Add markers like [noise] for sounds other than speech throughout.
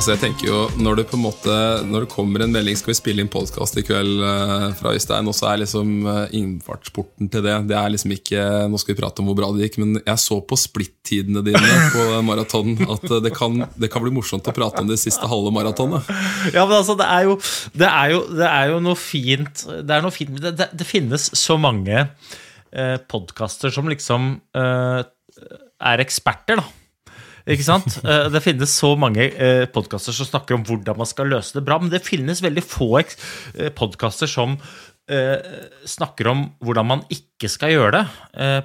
Altså jeg tenker jo Når det på en måte Når det kommer en melding Skal vi spille inn podkast i kveld eh, fra Øystein, og så er liksom eh, innfartsporten til det Det er liksom ikke Nå skal vi prate om hvor bra det gikk, men jeg så på splittidene dine [laughs] på maratonen at eh, det kan, det kan bli morsomt å prate om det siste halve maratonet. Ja, men altså, det er jo, det er jo, det er jo noe fint Det er noe fint det, det, det finnes så mange eh, podkaster som liksom eh, er eksperter, da. Ikke sant? Eh, Det finnes så mange eh, podkaster som snakker om hvordan man skal løse det bra, men det finnes veldig få eh, podkaster som snakker om hvordan man ikke skal gjøre det,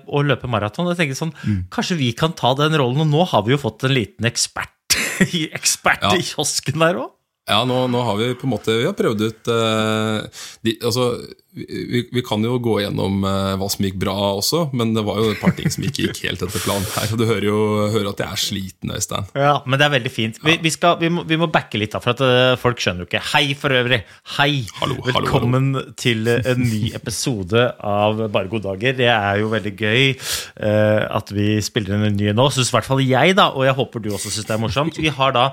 og løpe maraton. Jeg tenker sånn, Kanskje vi kan ta den rollen, og nå har vi jo fått en liten ekspert, [laughs] ekspert Ja. i kiosken der òg. Ja, nå, nå har vi på en måte Vi har prøvd ut uh, de, Altså, vi, vi kan jo gå gjennom eh, hva som gikk bra også, men det var jo et par ting som ikke gikk helt etter planen her. Du hører jo hører at jeg er sliten, Øystein. Ja, men det er veldig fint. Vi, vi, skal, vi, må, må backe litt, da, for at eh, folk skjønner jo ikke. Hei for øvrig. Hei. Hallo, hallo, Velkommen til eh, en ny episode av Bare gode dager. Det er jo veldig gøy at vi spiller inn en ny nå. Syns i hvert fall jeg, da, og jeg håper du også syns det er morsomt. Vi har da,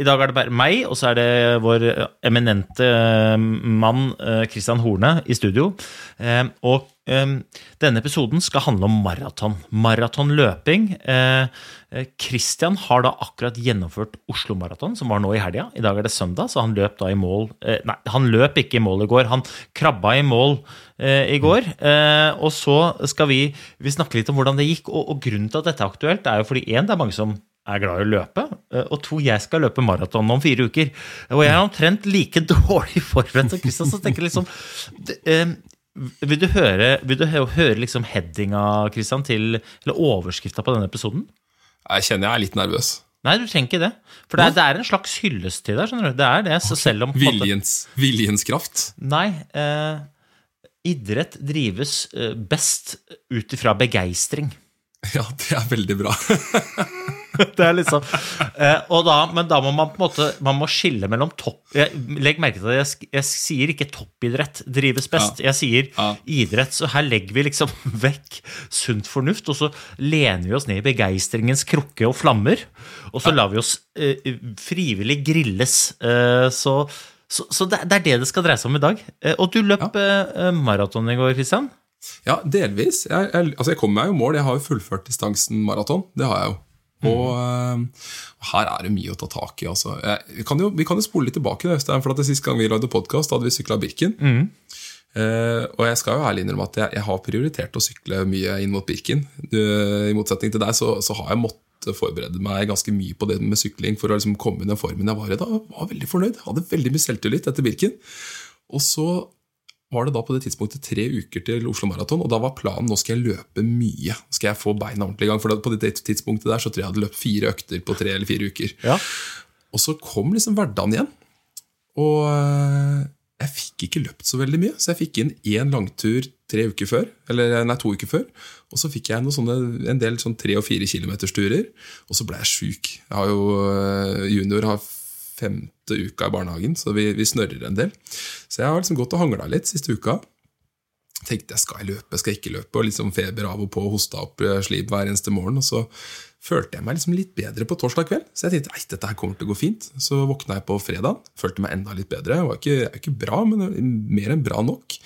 I dag er det bare meg, og så er det vår eminente mann Christian Horne i studio. Eh, og eh, denne episoden skal handle om maraton. Maratonløping. Eh, eh, Christian har da akkurat gjennomført Oslo Maraton, som var nå i helga. I dag er det søndag, så han løp da i mål eh, Nei, han løp ikke i mål i går. Han krabba i mål eh, i går. Og så skal vi, vi snakke litt om hvordan det gikk. Og grunnen til at dette er aktuelt, er jo fordi én, det er mange som er glad i å løpe. eh, Og to, jeg skal løpe maraton om fire uker. Og jeg er omtrent like [laughs] dårlig forberedt som Christian, så tenker jeg liksom eh, vil du høre, vil du hø- høre liksom headinga Christian, til, eller overskrifta på denne episoden? Jeg kjenner jeg er litt nervøs. Nei, du trenger ikke det. For det er, det er en slags hyllest til deg. skjønner du? Det er det, så selv om Viljens, viljens kraft. Nei. Eh, idrett drives eh, best ut ifra begeistring. [laughs] Ja, det er veldig bra. [laughs] [laughs] Det er liksom eh, da, Men da må man på en måte Man må skille mellom topp jeg, Legg merke til at jeg, jeg sier ikke toppidrett drives best. Jeg sier Ja. idrett. Så her legger vi liksom [laughs] vekk sunt fornuft, og så lener vi oss ned i begeistringens krukke og flammer. Og så lar vi oss eh, frivillig grilles. Eh, så så, så det, det er det det skal dreie seg om i dag. Eh, og du løp eh, maraton i går, Kristian. Ja, delvis. Jeg, jeg, altså jeg kom meg jo mål. Jeg har jo fullført distansen maraton. Det har jeg jo. Og øh, her er det mye å ta tak i. Altså. Jeg, vi, kan jo, vi kan jo spole litt tilbake. Øystein, for at det Sist gang vi lagde podkast, hadde vi sykla Birken. Eh, og jeg skal jo ærlig innrømme at jeg, jeg har prioritert å sykle mye inn mot Birken. Uh, I motsetning til deg så, så har jeg måttet forberede meg ganske mye på det med sykling for å liksom komme i den formen jeg var i. da. Jeg var veldig fornøyd. Hadde veldig mye selvtillit etter Birken. Og så var det da på det tidspunktet tre uker til Oslo Maraton, og da var planen nå skal jeg løpe mye. Skal jeg få beina ordentlig i gang, for på det tidspunktet der så tror jeg jeg hadde løpt fire økter på tre eller fire uker. Ja. Og så kom liksom hverdagen igjen, og øh, jeg fikk ikke løpt så veldig mye, så jeg fikk inn én langtur tre uker før, eller nei, to uker før, og så fikk jeg sånne, en del sånn tre- og fire kilometersturer, og så ble jeg syk. Jeg har jo, øh, junior har femte uka i barnehagen, så vi, vi snørrer en del. Så jeg har liksom gått og hangla litt siste uka. Tenkte jeg skal jeg løpe, skal jeg ikke løpe, og liksom feber av og på, hosta opp eh, hver eneste morgen. Og så følte jeg meg liksom litt bedre på torsdag kveld, så jeg tenkte nei, dette her kommer til å gå fint. Så våkna jeg på fredag, følte meg enda litt bedre. Jeg var ikke, ikke bra, men mer enn bra nok.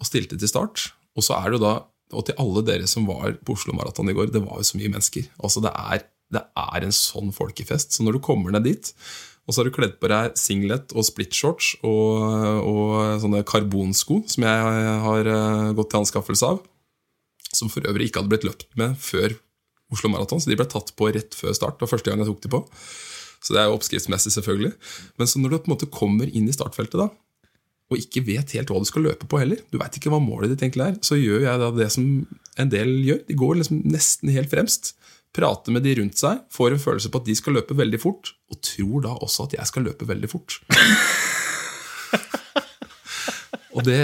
og stilte til start. Og så er det jo da, og til alle dere som var på Oslo Maraton i går, det var jo så mye mennesker. Altså det er, det er en sånn folkefest. Så når du kommer ned dit, og så har du kledd på deg singlet og splitshorts og, og sånne karbonsko, som jeg har eh, gått til anskaffelse av, som for øvrig ikke hadde blitt løpt med før Oslo Maraton, så de ble tatt på rett før start. Det var første gang jeg tok de på. Så det er jo oppskriftsmessig, selvfølgelig. Men så når du på en måte kommer inn i startfeltet, da, og ikke vet helt hva du skal løpe på heller, du veit ikke hva målet ditt egentlig er, så gjør jeg da det som en del gjør. De går liksom nesten helt fremst. Prater med de rundt seg, får en følelse på at de skal løpe veldig fort, og tror da også at jeg skal løpe veldig fort. [laughs] Og det,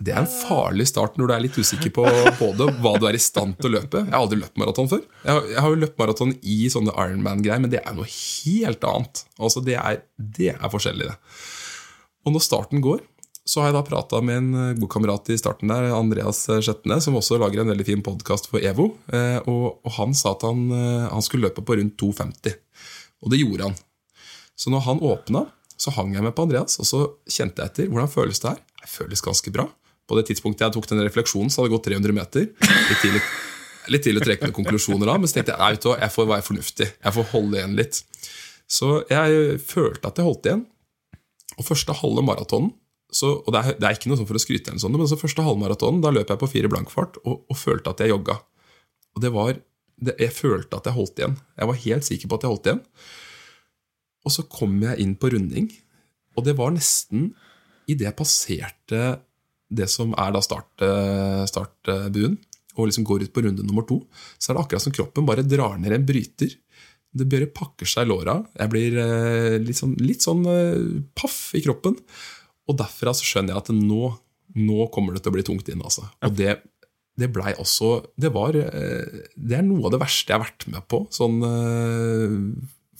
det, er en farlig start når du er litt usikker på både hva du er i stand til å løpe. Jeg har aldri løpt maraton før. Jeg har, jeg har jo løpt maraton i sånne Ironman-greier, men det er noe helt annet. Altså Det er, det er forskjellig, det. Og når starten går, så har jeg da prata med en god kamerat i starten der, Andreas Skjetne, som også lager en veldig fin podkast for EVO. Eh, og, han sa at han, eh, han skulle løpe på rundt 2,50. Og det gjorde han. Så når han åpna, så hang jeg med på Andreas, og så kjente jeg etter. Hvordan føles det her? Det føles ganske bra. På det tidspunktet jeg tok den refleksjonen, så hadde det gått 300 meter. Litt tidlig, litt tidlig å trekke noen konklusjoner da, men så tenkte jeg nei, jeg får være fornuftig. Jeg får holde igjen litt. Så jeg følte at jeg holdt igjen. Og første halve maratonen så, og det er, det er, ikke noe sånn for å skryte, eller sånt, men så første halvmaratonen da løp jeg på fire blankfart og, og følte at jeg jogga. Og det var, det, Jeg følte at jeg holdt igjen. Jeg var helt sikker på at jeg holdt igjen. Og så kom jeg inn på runding, og det var nesten idet jeg passerte det som er da start, startbuen, og liksom går ut på runde nummer to, så er det akkurat som kroppen bare drar ned en bryter. Det bare pakker seg i låra. Jeg blir eh, litt sånn, litt sånn eh, paff i kroppen. Og derfra så skjønner jeg at nå, nå kommer det til å bli tungt inn. Altså. Og det, det blei også det, var, eh, det er noe av det verste jeg har vært med på sånn,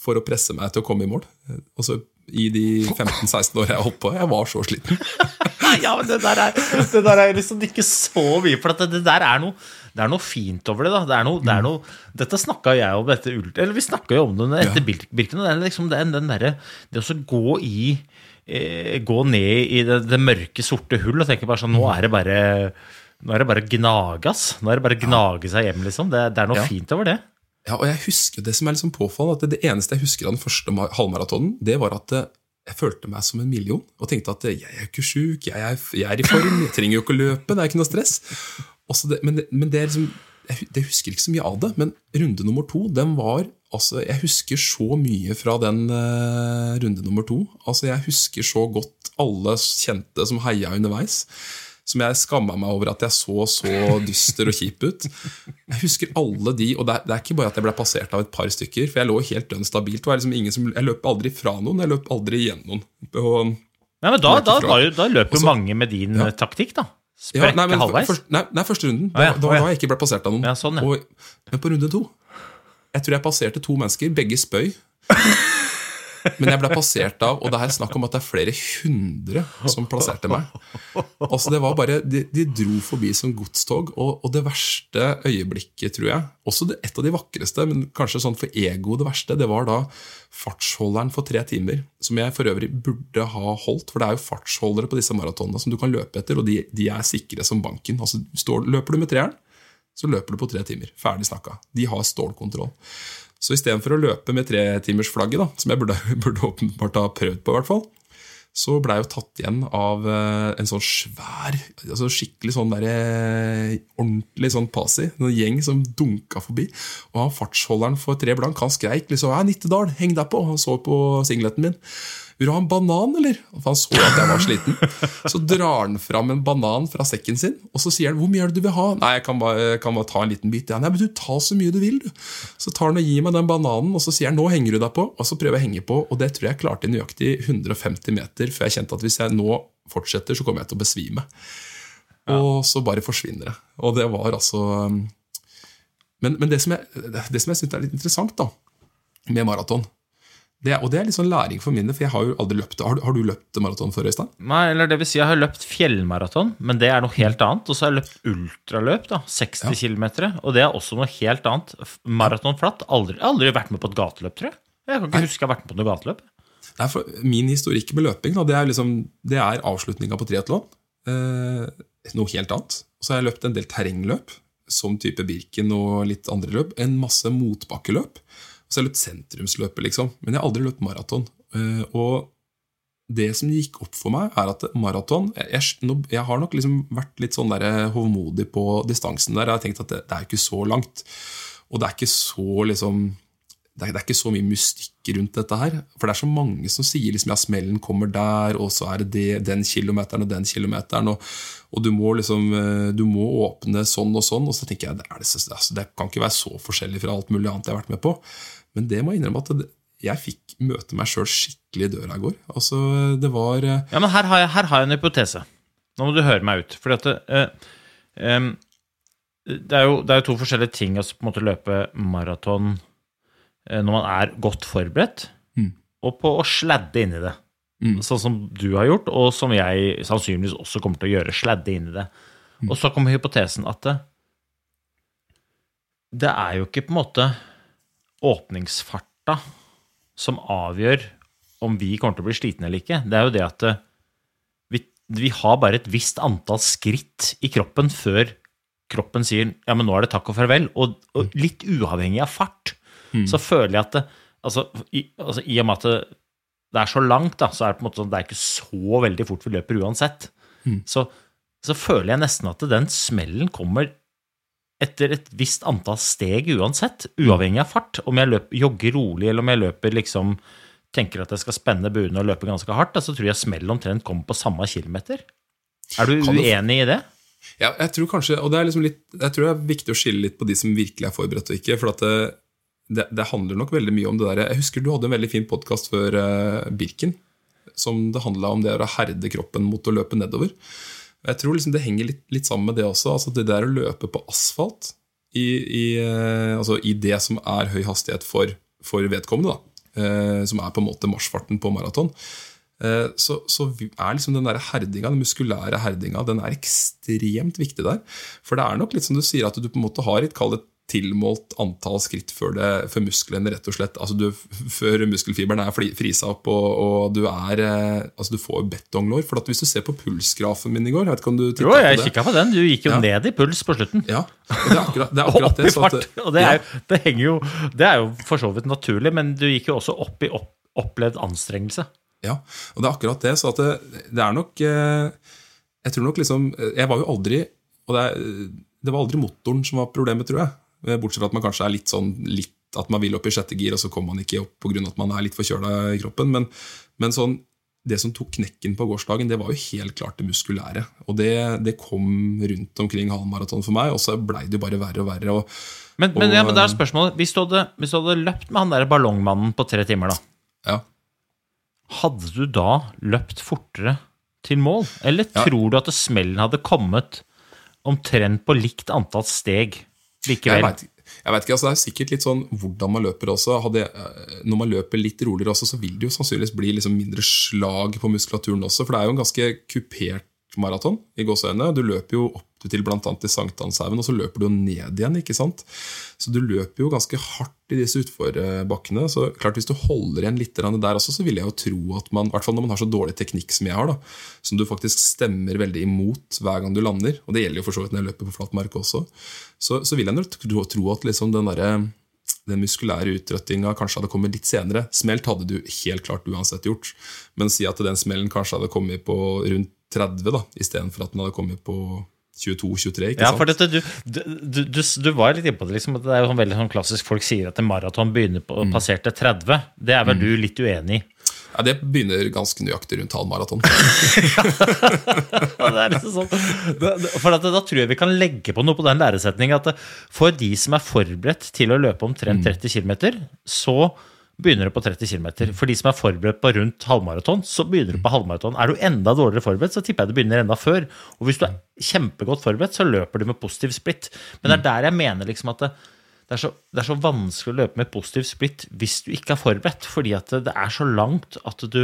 for å presse meg til å komme i mål. Altså, I de 15-16 årene jeg har holdt på. Jeg var så sliten. [laughs] ja, men det der er, det der er liksom ikke så mye. For det, det der er noe det er noe fint over det. da det er noe, det er noe, Dette snakka jeg om etter Eller vi snakka jo om det etter ja. Birken. Det er liksom den, den derre det å gå i eh, Gå ned i det, det, mørke, sorte hull og tenke bare sånn Nå er det bare Nå er det bare gnagas. Nå er det bare gnage seg hjem, liksom. Det, det er noe ja. fint over det. Ja, og jeg husker Det som er liksom påfallende, at det eneste jeg husker av den første halvmaratonen, det var at eh, jeg følte meg som en million og tenkte at jeg er ikke sjuk, jeg, jeg, er i form, jeg trenger jo ikke å løpe, det er ikke noe stress. Det, men, det, men det, liksom, jeg, det, husker ikke så mye av det, men runde nummer to den var altså, Jeg husker så mye fra den uh, runde nummer to. Altså, jeg husker så godt alle kjente som heia underveis. Som jeg skamma meg over at jeg så så dyster og kjip ut. Jeg husker alle de, og det er, det er ikke bare at jeg ble passert av et par stykker, for jeg lå helt dønn stabilt. Liksom som, jeg løp aldri fra noen, jeg løp aldri gjennom noen. Nei, men Da, da, da, da løp jo mange med din ja. taktikk, da. Sprekke ja, nei, men, halvveis? For, nei, nei, første runden. Da, ah, ja. da, da, jeg ikke ble passert av noen. Ja, sånn, og, men på runde to Jeg tror jeg passerte to mennesker. Begge spøy. Men jeg ble passert av, og det er snakk om at det er flere hundre som plasserte meg. Altså det var bare, De, de dro forbi som godstog, og, og, det verste øyeblikket, tror jeg, også det, et av de vakreste, men kanskje sånn for ego det verste, det var da fartsholderen for tre timer, som jeg for øvrig burde ha holdt. For det er jo fartsholdere på disse maratonene som du kan løpe etter, og de, de er sikre som banken. Altså står, Løper du med treeren, så løper du på tre timer. Ferdig snakka. De har stålkontroll. Så istedenfor å løpe med tretimersflagget, som jeg burde, [laughs] burde åpenbart ha prøvd på, i hvert fall, så blei jeg jo tatt igjen av eh, en sånn svær, altså skikkelig sånn der, eh, ordentlig sånn pasi. En gjeng som dunka forbi. Og han fartsholderen for tre blank han skreik liksom 'Nittedal, heng deg på!' Han så på singleten min. 'Vil du ha en banan, eller?' For han så at jeg var sliten. Så drar han fram en banan fra sekken sin, og så sier han 'Hvor mye er det du vil ha?' 'Nei, jeg kan bare, kan bare ta en liten bit.' Ja, 'Nei, men du, ta så mye du vil, du.' Så tar han og gir meg den bananen, og så sier han 'Nå henger du deg på', og så prøver jeg å henge på, og det tror jeg klarte i nøyaktig 150 meter for jeg kjente at hvis jeg nå fortsetter, så kommer jeg til å besvime. Og så bare forsvinner det. Og det var altså um, Men, men det som jeg, det som jeg syns er litt interessant da, med maraton, det, og det er litt sånn læring for min del, for jeg har jo aldri løpt Har, har du løpt maraton før, Øystein? Nei, eller det vil si, jeg har løpt fjellmaraton, men det er noe helt annet. Og så har jeg løpt ultraløp, da, 60 ja. km, og det er også noe helt annet. Maraton flatt. Aldri, aldri vært med på et gateløp, tror jeg. Jeg kan ikke Nei. huske jeg har vært med på noe gateløp. Nei, for Min historikk med løping da, det er, liksom, det er avslutninga på triatlon. Eh, noe helt annet. Og så har jeg løpt en del terrengløp, som type Birken og litt andre løp. En masse motbakkeløp. Så har jeg løpt sentrumsløpet, liksom. Men jeg har aldri løpt maraton. Eh, Og det som gikk opp for meg, er at maraton jeg, jeg, jeg har nok liksom vært litt sånn der hovmodig på distansen der. Jeg har tenkt at det, det er ikke så langt. Og det er ikke så liksom det er, det er ikke så mye mystikk rundt dette her. For det er så mange som sier liksom, ja, smellen kommer der, og så er det, det den kilometeren og den kilometeren. Og, og du, må liksom, eh, du må åpne sånn og sånn. Og så tenker jeg det, det, altså, det kan ikke være så forskjellig fra alt mulig annet jeg har vært med på. Men det må jeg innrømme at jeg fikk møte meg sjøl skikkelig i døra i går. Altså, det var eh, Ja, men her har jeg, her har jeg en hypotese. Nå må du høre meg ut. Fordi at det, eh, det, er jo, det er jo to forskjellige ting å på en måte løpe maraton eh, når man er godt forberedt, Mm. og på å sladde inn i det. Mm. Sånn som du har gjort, og som jeg sannsynligvis også kommer til å gjøre. Sladde inn i det. Mm. Og så kommer hypotesen at det, det er jo ikke på en måte åpningsfarta som avgjør om vi kommer til å bli slitne eller ikke. Det er jo det at eh, vi, vi har bare et visst antall skritt i kroppen før kroppen sier ja, men nå er det takk og farvel. Og, og litt uavhengig av fart, så føler jeg at det, altså, i, altså, I og med at det, det er så langt, da, så er det på en måte sånn, det er ikke så veldig fort vi løper uansett. Så, så føler jeg nesten at den smellen kommer etter et visst antall steg uansett, uavhengig av fart. Om jeg løper, jogger rolig, eller om jeg løper liksom tenker at jeg skal spenne buene og løpe ganske hardt, så tror jeg smellet omtrent kommer på samme kilometer. Er du uenig i det? Ja, jeg tror kanskje, og det er liksom litt, jeg tror det er viktig å skille litt på de som virkelig er forberedt og ikke. For at det, det, det handler nok veldig mye om det der. Jeg husker du hadde en veldig fin podkast før uh, Birken, som det handla om det å herde kroppen mot å løpe nedover. Jeg tror liksom det henger litt, litt sammen med det også. altså Det der å løpe på asfalt i, i, eh, altså i det som er høy hastighet for, for vedkommende, eh, som er på en måte marsjfarten på maraton, Eh, så, så er liksom den der herdinga, den muskulære herdinga den er ekstremt viktig der. For det er nok litt som du sier, at du på en måte har et kall tilmålt antall skritt før, det, før musklene rett og slett altså du, Før muskelfiberen er fri- frisa opp og, og du er eh, Altså du får betonglår. For hvis du ser på pulsgrafen min i går jeg vet ikke om du Jo, jeg kikka på den. Du gikk jo Ja. ned i puls på slutten. Ja, og det er akkurat det. Er [laughs] akkurat det så at. Og det er, jo, det, henger jo, det er jo for så vidt naturlig, men du gikk jo også opp i opp, opplevd anstrengelse. Ja, og det er akkurat det. Så det, det er nok eh, Jeg tror nok liksom Jeg var jo aldri Og det, det var aldri motoren som var problemet, tror jeg. Eh, Bortsett fra at man kanskje er litt sånn litt, At man vil opp i sjette gir, og så kommer man ikke opp pga. at man er litt forkjøla i kroppen. Men, men sånn det som tok knekken på gårsdagen, det var jo helt klart det muskulære. Og det, det kom rundt omkring halvmaraton for meg, og så blei det jo bare verre og verre. Og, Men, men, Og, ja, men det er eh, spørsmålet hvis du, hadde, hvis du hadde løpt med han der ballongmannen på tre timer, da, ja. hadde du da løpt fortere til mål? Eller Ja. tror du at smellen hadde kommet omtrent på likt antall steg Jeg vet, jeg vet ikke, altså Det er sikkert litt sånn hvordan man løper også. Hadde, når man løper litt roligere også, så vil det jo sannsynligvis bli liksom mindre slag på muskulaturen også. For det er jo en ganske kupert maraton i gåseøynene. Du løper jo opp til bl.a. i Sankthanshaugen, og så løper du jo ned igjen. ikke sant? Så du løper jo ganske hardt i disse utforbakkene. Så klart hvis du holder igjen litt der også, så vil jeg jo tro at man, i hvert fall når man har så dårlig teknikk som jeg har, da, som du faktisk stemmer veldig imot hver gang du lander, og det gjelder jo for så vidt når jeg løper på flat mark også, så, så vil jeg nok tro at liksom den derre den muskulære utrøttinga kanskje hadde kommet litt senere. Smelt hadde du helt klart uansett gjort. Men si at den smellen kanskje hadde kommet på rundt 30, da, istedenfor at den hadde kommet på 22-23. ikke Ja, sant? for dette, du, du, du, du var litt inne på det. liksom, at Det er jo sånn veldig sånn klassisk folk sier at en maraton begynner på Mm. passerte 30. Det er vel du litt uenig i? Ja, det begynner ganske nøyaktig rundt halvmaraton. [laughs] [laughs] Ja, det er liksom sånn. Da- da- For at, da tror jeg vi kan legge på noe på den læresetningen at for de som er forberedt til å løpe omtrent 30 km, så begynner du på 30 km. For de som er forberedt på rundt halvmaraton, så begynner du på halvmaraton. Er du enda dårligere forberedt, så tipper jeg du begynner enda før. Og hvis du er kjempegodt forberedt, så løper du med positiv splitt. Men det er der jeg mener liksom at det, det, er så, det er så vanskelig å løpe med positiv splitt hvis du ikke er forberedt, fordi at det, det er så langt at du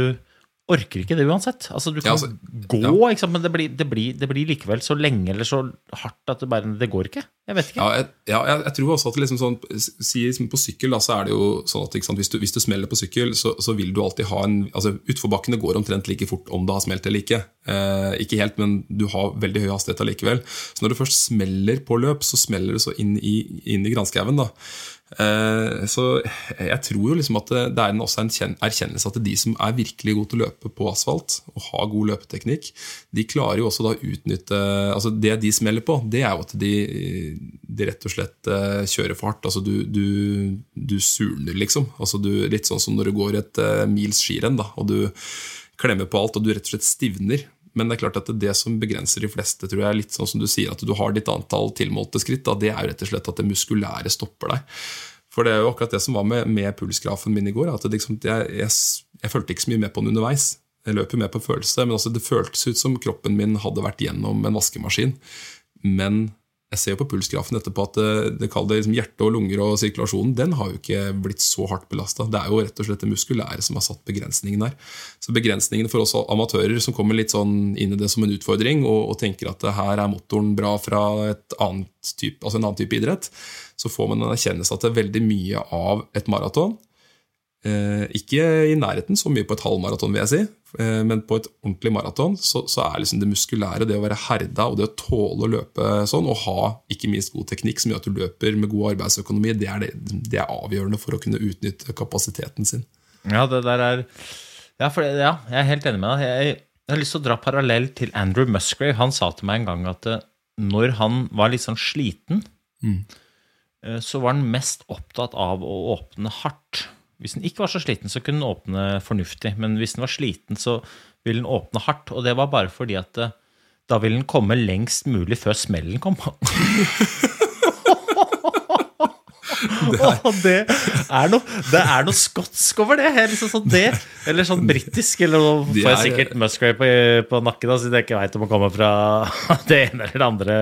orker ikke det uansett. Altså, du kan Ja, altså, gå, ikke sant? men det blir, det, blir, det blir likevel så lenge eller så hardt at det bare Det går ikke. Jeg vet ikke. Ja, jeg, ja, jeg, jeg tror også at liksom sånn, si, liksom På sykkel da, så er det jo sånn at sant, hvis, du, hvis du smeller på sykkel, så, så vil du alltid ha en altså Utforbakkene går omtrent like fort om det har smelt eller ikke. Eh, ikke helt, men du har veldig høy hastighet allikevel. Så når du først smeller på løp, så smeller det så inn i, inn i granskauen. da. Eh, så jeg tror jo liksom at det, er en, også en erkjennelse at de som er virkelig gode til å løpe på asfalt og har god løpeteknikk, de klarer jo også da å utnytte altså Det de smeller på, det er jo at de, de rett og slett eh, kjører for hardt. Altså du, du, du surner, liksom. Altså du, litt sånn som når du går et uh, mils skirenn og du klemmer på alt og du rett og slett stivner. Men det er klart at det som begrenser de fleste, tror jeg, er litt sånn som du sier, at du har ditt antall tilmålte skritt. Da, det er jo rett og slett at det muskulære stopper deg. For det er jo akkurat det som var med, med pulsgrafen min i går. at liksom, jeg, jeg, jeg følte ikke så mye med på den underveis. Jeg løp jo med på følelse, men altså, det føltes ut som kroppen min hadde vært gjennom en vaskemaskin. Men jeg ser jo på pulsgrafen etterpå at det, det det liksom hjerte og lunger og sirkulasjonen den har jo ikke blitt så hardt belasta. Det er jo rett og slett det muskulære som har satt begrensningen der. Så begrensningene for oss amatører som kommer litt sånn inn i det som en utfordring og, og tenker at her er motoren bra fra type, altså en annen type idrett, så får man en erkjennelse at det er veldig mye av et maraton Eh, ikke i nærheten så mye på et halvmaraton, vil jeg si, eh, men på et ordentlig maraton så, så, er liksom det muskulære, det å være herda og det å tåle å løpe sånn, og ha ikke minst god teknikk som gjør at du løper med god arbeidsøkonomi, det er, det, det er avgjørende for å kunne utnytte kapasiteten sin. Ja, det der er Ja, for, ja jeg er helt enig med deg. Jeg, jeg, har lyst til å dra parallell til Andrew Musgrave. Han sa til meg en gang at eh, når han var litt sånn sliten, mm. så var han mest opptatt av å åpne hardt. Hvis den ikke var så sliten, så kunne den åpne fornuftig. Men hvis den var sliten, så ville den åpne hardt. Og det var bare fordi at eh, da ville den komme lengst mulig før smellen kom. [laughs] [laughs] Det er, oh, det er, noe, det er noe skotsk over det. Liksom sånn det eller sånn britisk. Eller nå får jeg sikkert Musgrave på, på nakken, da, siden jeg ikke veit om å komme fra [laughs] det ene eller det andre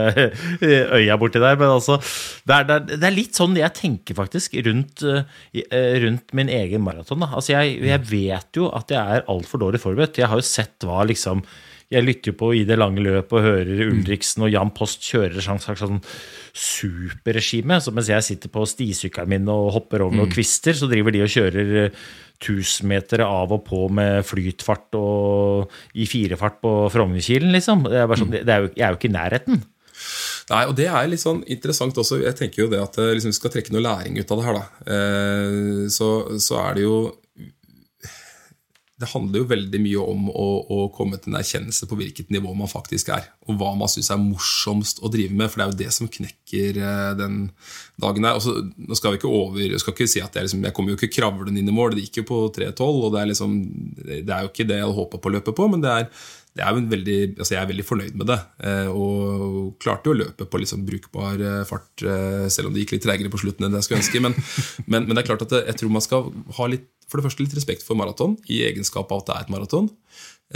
[laughs] øya borti der. Men altså, det er, det er, litt sånn jeg tenker faktisk rundt, eh, rundt min egen maraton. Altså, jeg, jeg, vet jo at jeg er altfor dårlig forberedt. Jeg har jo sett hva liksom jeg lytter jo på i det lange løp og hører Ulriksen og Jan Post kjører sånn, sånn superregime. Så mens jeg sitter på stisykkelen min og hopper over noen mm. kvister, så driver de og kjører 1000 meter av og på med flytfart og i firefart på Frognerkilen, liksom. Det er sånn, mm. det er jo, jeg er jo ikke i nærheten. Nei, og Det er litt sånn interessant også. Jeg tenker jo det at liksom, vi skal trekke noe læring ut av det her. da. Eh, så, så, er det jo det handler jo veldig mye om å, å, komme til en erkjennelse på hvilket nivå man faktisk er. Og hva man syns er morsomst å drive med, for det er jo det som knekker eh, den dagen der. Også, nå skal vi ikke over, skal ikke si at jeg, liksom, jeg kommer jo ikke kravlende inn i mål, det gikk jo på 3.12, og det er, liksom, det er jo ikke det jeg hadde håpa på å løpe på, men det er, er veldig, altså jeg er veldig fornøyd med det. Eh, og klarte jo å løpe på liksom brukbar eh, fart, selv om det gikk litt tregere på slutten enn jeg skulle ønske. Men, [laughs] men, men, det er klart at jeg tror man skal ha litt for det første litt respekt for maraton, i egenskap av at det er et maraton.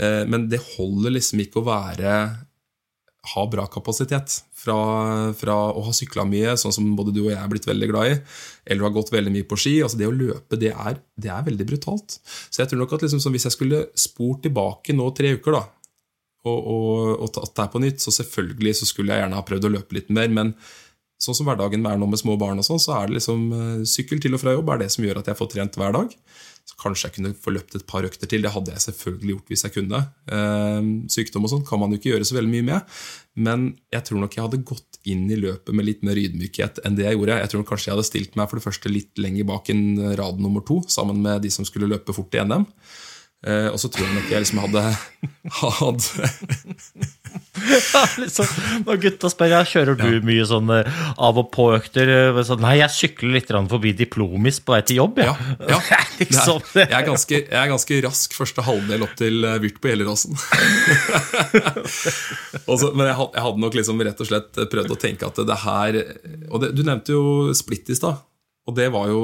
Eh, men det holder liksom ikke å være ha bra kapasitet. Fra, fra å ha sykla mye, sånn som både du og jeg er blitt veldig glad i, eller har gått veldig mye på ski. altså Det å løpe, det er, det er veldig brutalt. Så jeg tror nok at liksom, hvis jeg skulle spurt tilbake nå tre uker, da, og, og, og tatt det her på nytt, så selvfølgelig så skulle jeg gjerne ha prøvd å løpe litt mer. men sånn som hverdagen er nå med små barn, og sånn, så er det liksom uh, sykkel til og fra jobb er det som gjør at jeg får trent hver dag. Så kanskje jeg kunne få løpt et par økter til. Det hadde jeg selvfølgelig gjort hvis jeg kunne. Uh, sykdom og sånn kan man jo ikke gjøre så veldig mye med. Men jeg tror nok jeg hadde gått inn i løpet med litt mer ydmykhet enn det jeg gjorde. Jeg tror kanskje jeg hadde stilt meg for det første litt lenger bak en rad nummer to, sammen med de som skulle løpe fort i NM. Uh, og så tror jeg nok jeg liksom hadde, [laughs] hatt [laughs] liksom, Når gutta spør jeg, kjører du ja. mye sånn uh, av og på-økter. Uh, sånn, nei, jeg sykler litt forbi Diplomis på vei til jobb. Ja, ja. [laughs] liksom, jeg, er ganske, jeg, er ganske, rask første halvdel opp til Vyrt på Gjelleråsen. men jeg, jeg, hadde nok liksom rett og slett prøvd å tenke at det her og det, Du nevnte jo Splitt i stad. Og det var jo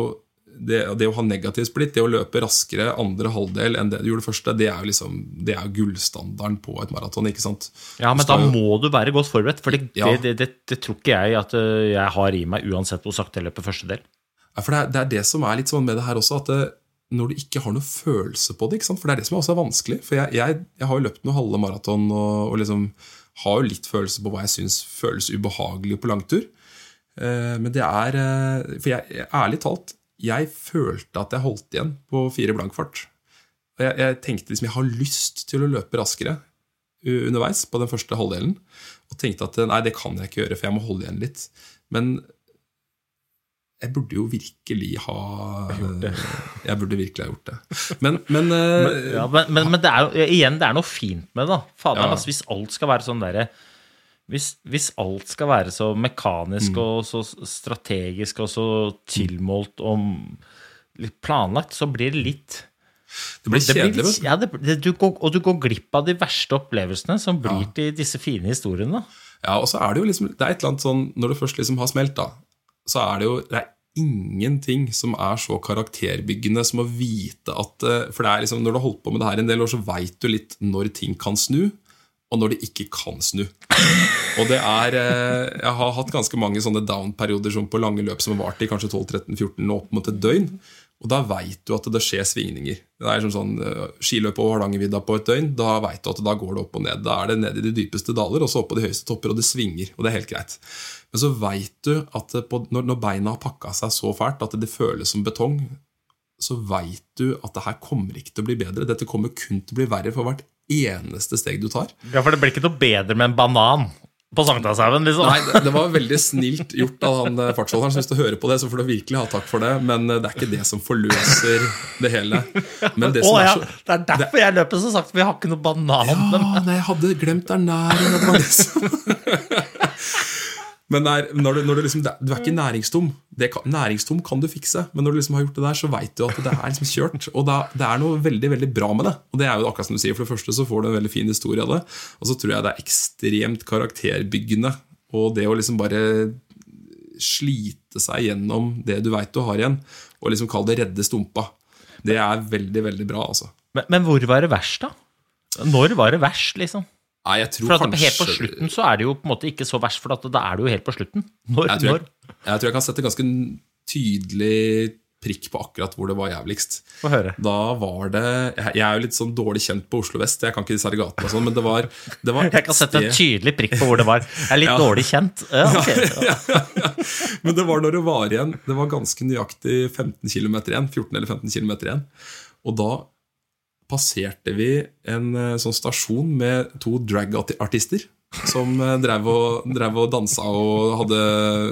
det, det, å ha negativ splitt, det å løpe raskere andre halvdel enn det du gjorde første, det er jo liksom, det er gullstandarden på et maraton. ikke sant? Ja, men da må du være godt forberedt, for det, ja. det, det, tror ikke jeg at øh, jeg har i meg uansett hvor sakte jeg løper første del. Ja, for det er, det er, som er litt sånn med det her også, at øh, når du ikke har noe følelse på det ikke sant? For det er det som også er vanskelig. For jeg, jeg, jeg har jo løpt noen halve maraton og, og liksom har jo litt følelse på hva jeg syns føles ubehagelig på langtur. Eh, Men det er eh, For jeg, ærlig talt, jeg følte at jeg holdt igjen på fire blankfart. Og jeg, jeg tenkte liksom jeg har lyst til å løpe raskere underveis på den første halvdelen. Og tenkte at nei, det kan jeg ikke gjøre, for jeg må holde igjen litt. Men jeg burde jo virkelig ha Jeg [laughs] burde virkelig ha gjort det. Men, men, men, Ja, men, men, men det er jo, igjen, det er noe fint med det. da. Fader, Ja. altså, hvis alt skal være sånn derre hvis, hvis alt skal være så mekanisk Mm. og så strategisk og så tilmålt og litt planlagt, så blir det litt det blir det blir kjedelig. ja, det, det, du går, Og du går glipp av de verste opplevelsene som blir til disse fine historiene. Ja, og så er det jo liksom Det er et eller annet sånn Når det først liksom har smelt, da, så er det jo det er ingenting som er så karakterbyggende som å vite at eh, For det er liksom når du har holdt på med det her en del år, så veit du litt når ting kan snu, og når de ikke kan snu. Og det er eh, Jeg har hatt ganske mange sånne down-perioder som på lange løp som har vart i kanskje 12-13-14 og opp mot et døgn. Og da veit du at det skjer svingninger. Det er som sånn eh, Skiløp over Hardangervidda på et døgn. Da veit du at da går det opp og ned. Da er det ned i de dypeste daler og så opp på de høyeste topper, og det svinger. Og det er helt greit. Men så veit du at på, når, når beina har pakka seg så fælt at det føles som betong, så veit du at det her kommer ikke til å bli bedre. Dette kommer kun til å bli verre for hvert eneste steg du tar. Ja, For det blir ikke noe bedre med en banan på Sankthanshaugen, liksom. Nei, det, det var veldig snilt gjort av han eh, fartsholderen. Så hvis du hører på det, så får du virkelig ha takk for det. Men eh, det er ikke det som forløser det hele. Men det som ja, er så det er derfor jeg løper så sakte, for jeg har ikke noe banan. Ja, nei, jeg hadde glemt ernæring. det var. [laughs] Men det er, når du, når du, liksom, du er ikke næringstom. Det kan, næringstom kan du fikse, men når du liksom har gjort det der, så veit du at det er liksom kjørt. Og da, det er noe veldig veldig bra med det. Og det er jo akkurat som du sier, For det første så får du en veldig fin historie av det, og så tror jeg det er ekstremt karakterbyggende. Og det å liksom bare slite seg gjennom det du veit du har igjen, og liksom kalle det redde stumpa, det er veldig, veldig bra, altså. Men, men hvor var det verst, da? Når var det verst, liksom? Nei, jeg tror For at kanskje helt på slutten så er det jo på en måte ikke så verst, for at da er det jo helt på slutten. Når? Jeg tror jeg, jeg tror jeg kan sette ganske tydelig prikk på akkurat hvor det var jævligst. Få høre. Da var det Jeg er jo litt sånn dårlig kjent på Oslo vest, jeg kan ikke disse her gatene og sånn, men det var, det var [laughs] Jeg kan sette en tydelig prikk på hvor det var. Jeg er litt [laughs] Ja. dårlig kjent. Ja, ok. [laughs] Men det var når det var igjen Det var ganske nøyaktig 15 km igjen. 14 eller 15 km igjen. Og da passerte vi en eh, sånn stasjon med to drag-artister. Som eh, drev og, drev og dansa og hadde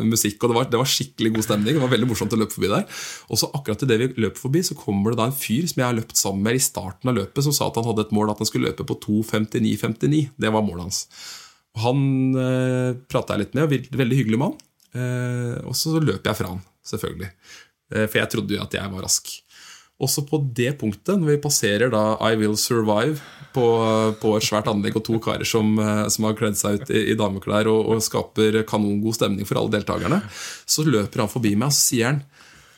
musikk. Og det var, det var skikkelig god stemning. Det var veldig morsomt å løpe forbi der. Og så akkurat idet vi løp forbi, så kommer det da en fyr som jeg har løpt sammen med i starten av løpet, som sa at han hadde et mål at han skulle løpe på 2.59,59. Det var målet hans. Han eh, prata jeg litt med, og vir- veldig hyggelig mann. Eh, og så løp jeg fra han, selvfølgelig. Eh, for jeg trodde jo at jeg var rask. Også på det punktet, når vi passerer da I Will Survive på, på et svært anlegg og to karer som, eh, som har kledd seg ut i, i dameklær og, og skaper kanongod stemning for alle deltakerne, så løper han forbi meg og så sier han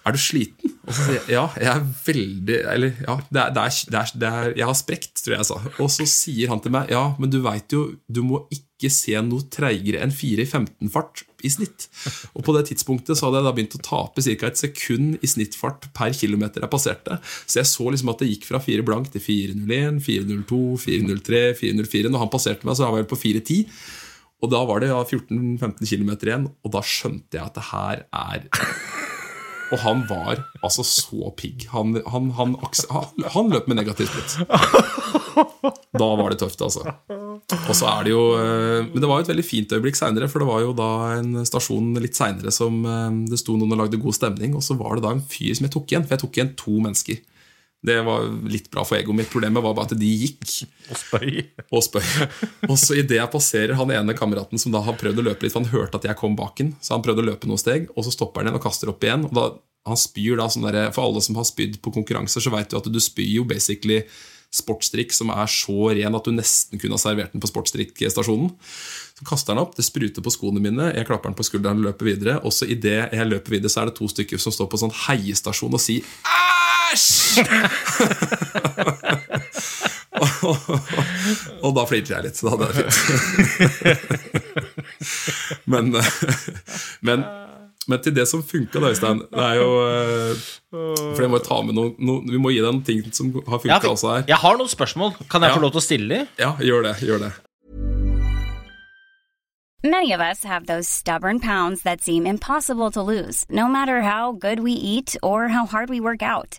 er du sliten? Og så sier jeg ja, jeg er veldig Eller ja, det er, det er, det er, jeg har sprekt, tror jeg jeg sa. Og så sier han til meg ja, men du veit jo, du må ikke se noe treigere enn 4 i 15-fart i snitt. Og på det tidspunktet så hadde jeg da begynt å tape ca. et sekund i snittfart per kilometer jeg passerte. Så jeg så liksom at det gikk fra 4 blank til 4.01, 4.02, 4.03, 4.04. Når han passerte meg, så var jeg vel på 4.10. Og da var det ja, 14-15 km igjen, og da skjønte jeg at det her er og han var altså så pigg. Han, han, han, han, løp med negativ blitt. [laughs] Da var det tøft, altså. Og så er det jo eh, Men det var jo et veldig fint øyeblikk seinere, for det var jo da en stasjon litt seinere som eh, det sto noen og lagde god stemning, og så var det da en fyr som jeg tok igjen, for jeg tok igjen to mennesker. Det var litt bra for egoet mitt. Problemet var bare at de gikk Og spøy. og spøy. [laughs] Og så idet jeg passerer han ene kameraten som da har prøvd å løpe litt, for han hørte at jeg kom bak ham, så han prøvde å løpe noen steg, og så stopper han igjen og kaster opp igjen. og da han spyr da sånn der, For alle som har spydd på konkurranser, så vet du at du spyr jo basically sportsdrikk som er så ren at du nesten kunne ha servert den på sportsdrikkstasjonen. Så kaster han opp, det spruter på skoene mine, jeg klapper den på skulderen og løper videre. Og så idet jeg løper videre, så er det to stykker som står på sånn heiestasjon og sier æsj! [laughs] og da flirte jeg litt, så da hadde jeg det fint. [laughs] men, men, men til det som funka, da, Øystein det er jo, eh, For jeg må ta med noe, noe Vi må gi deg noen ting som har funka Ja, også her. jeg har noen spørsmål. Kan jeg Ja. få lov til å stille dem? Ja, gjør det. gjør det Many of us have those stubborn pounds that seem impossible to lose, no matter how good we eat or how hard we work out.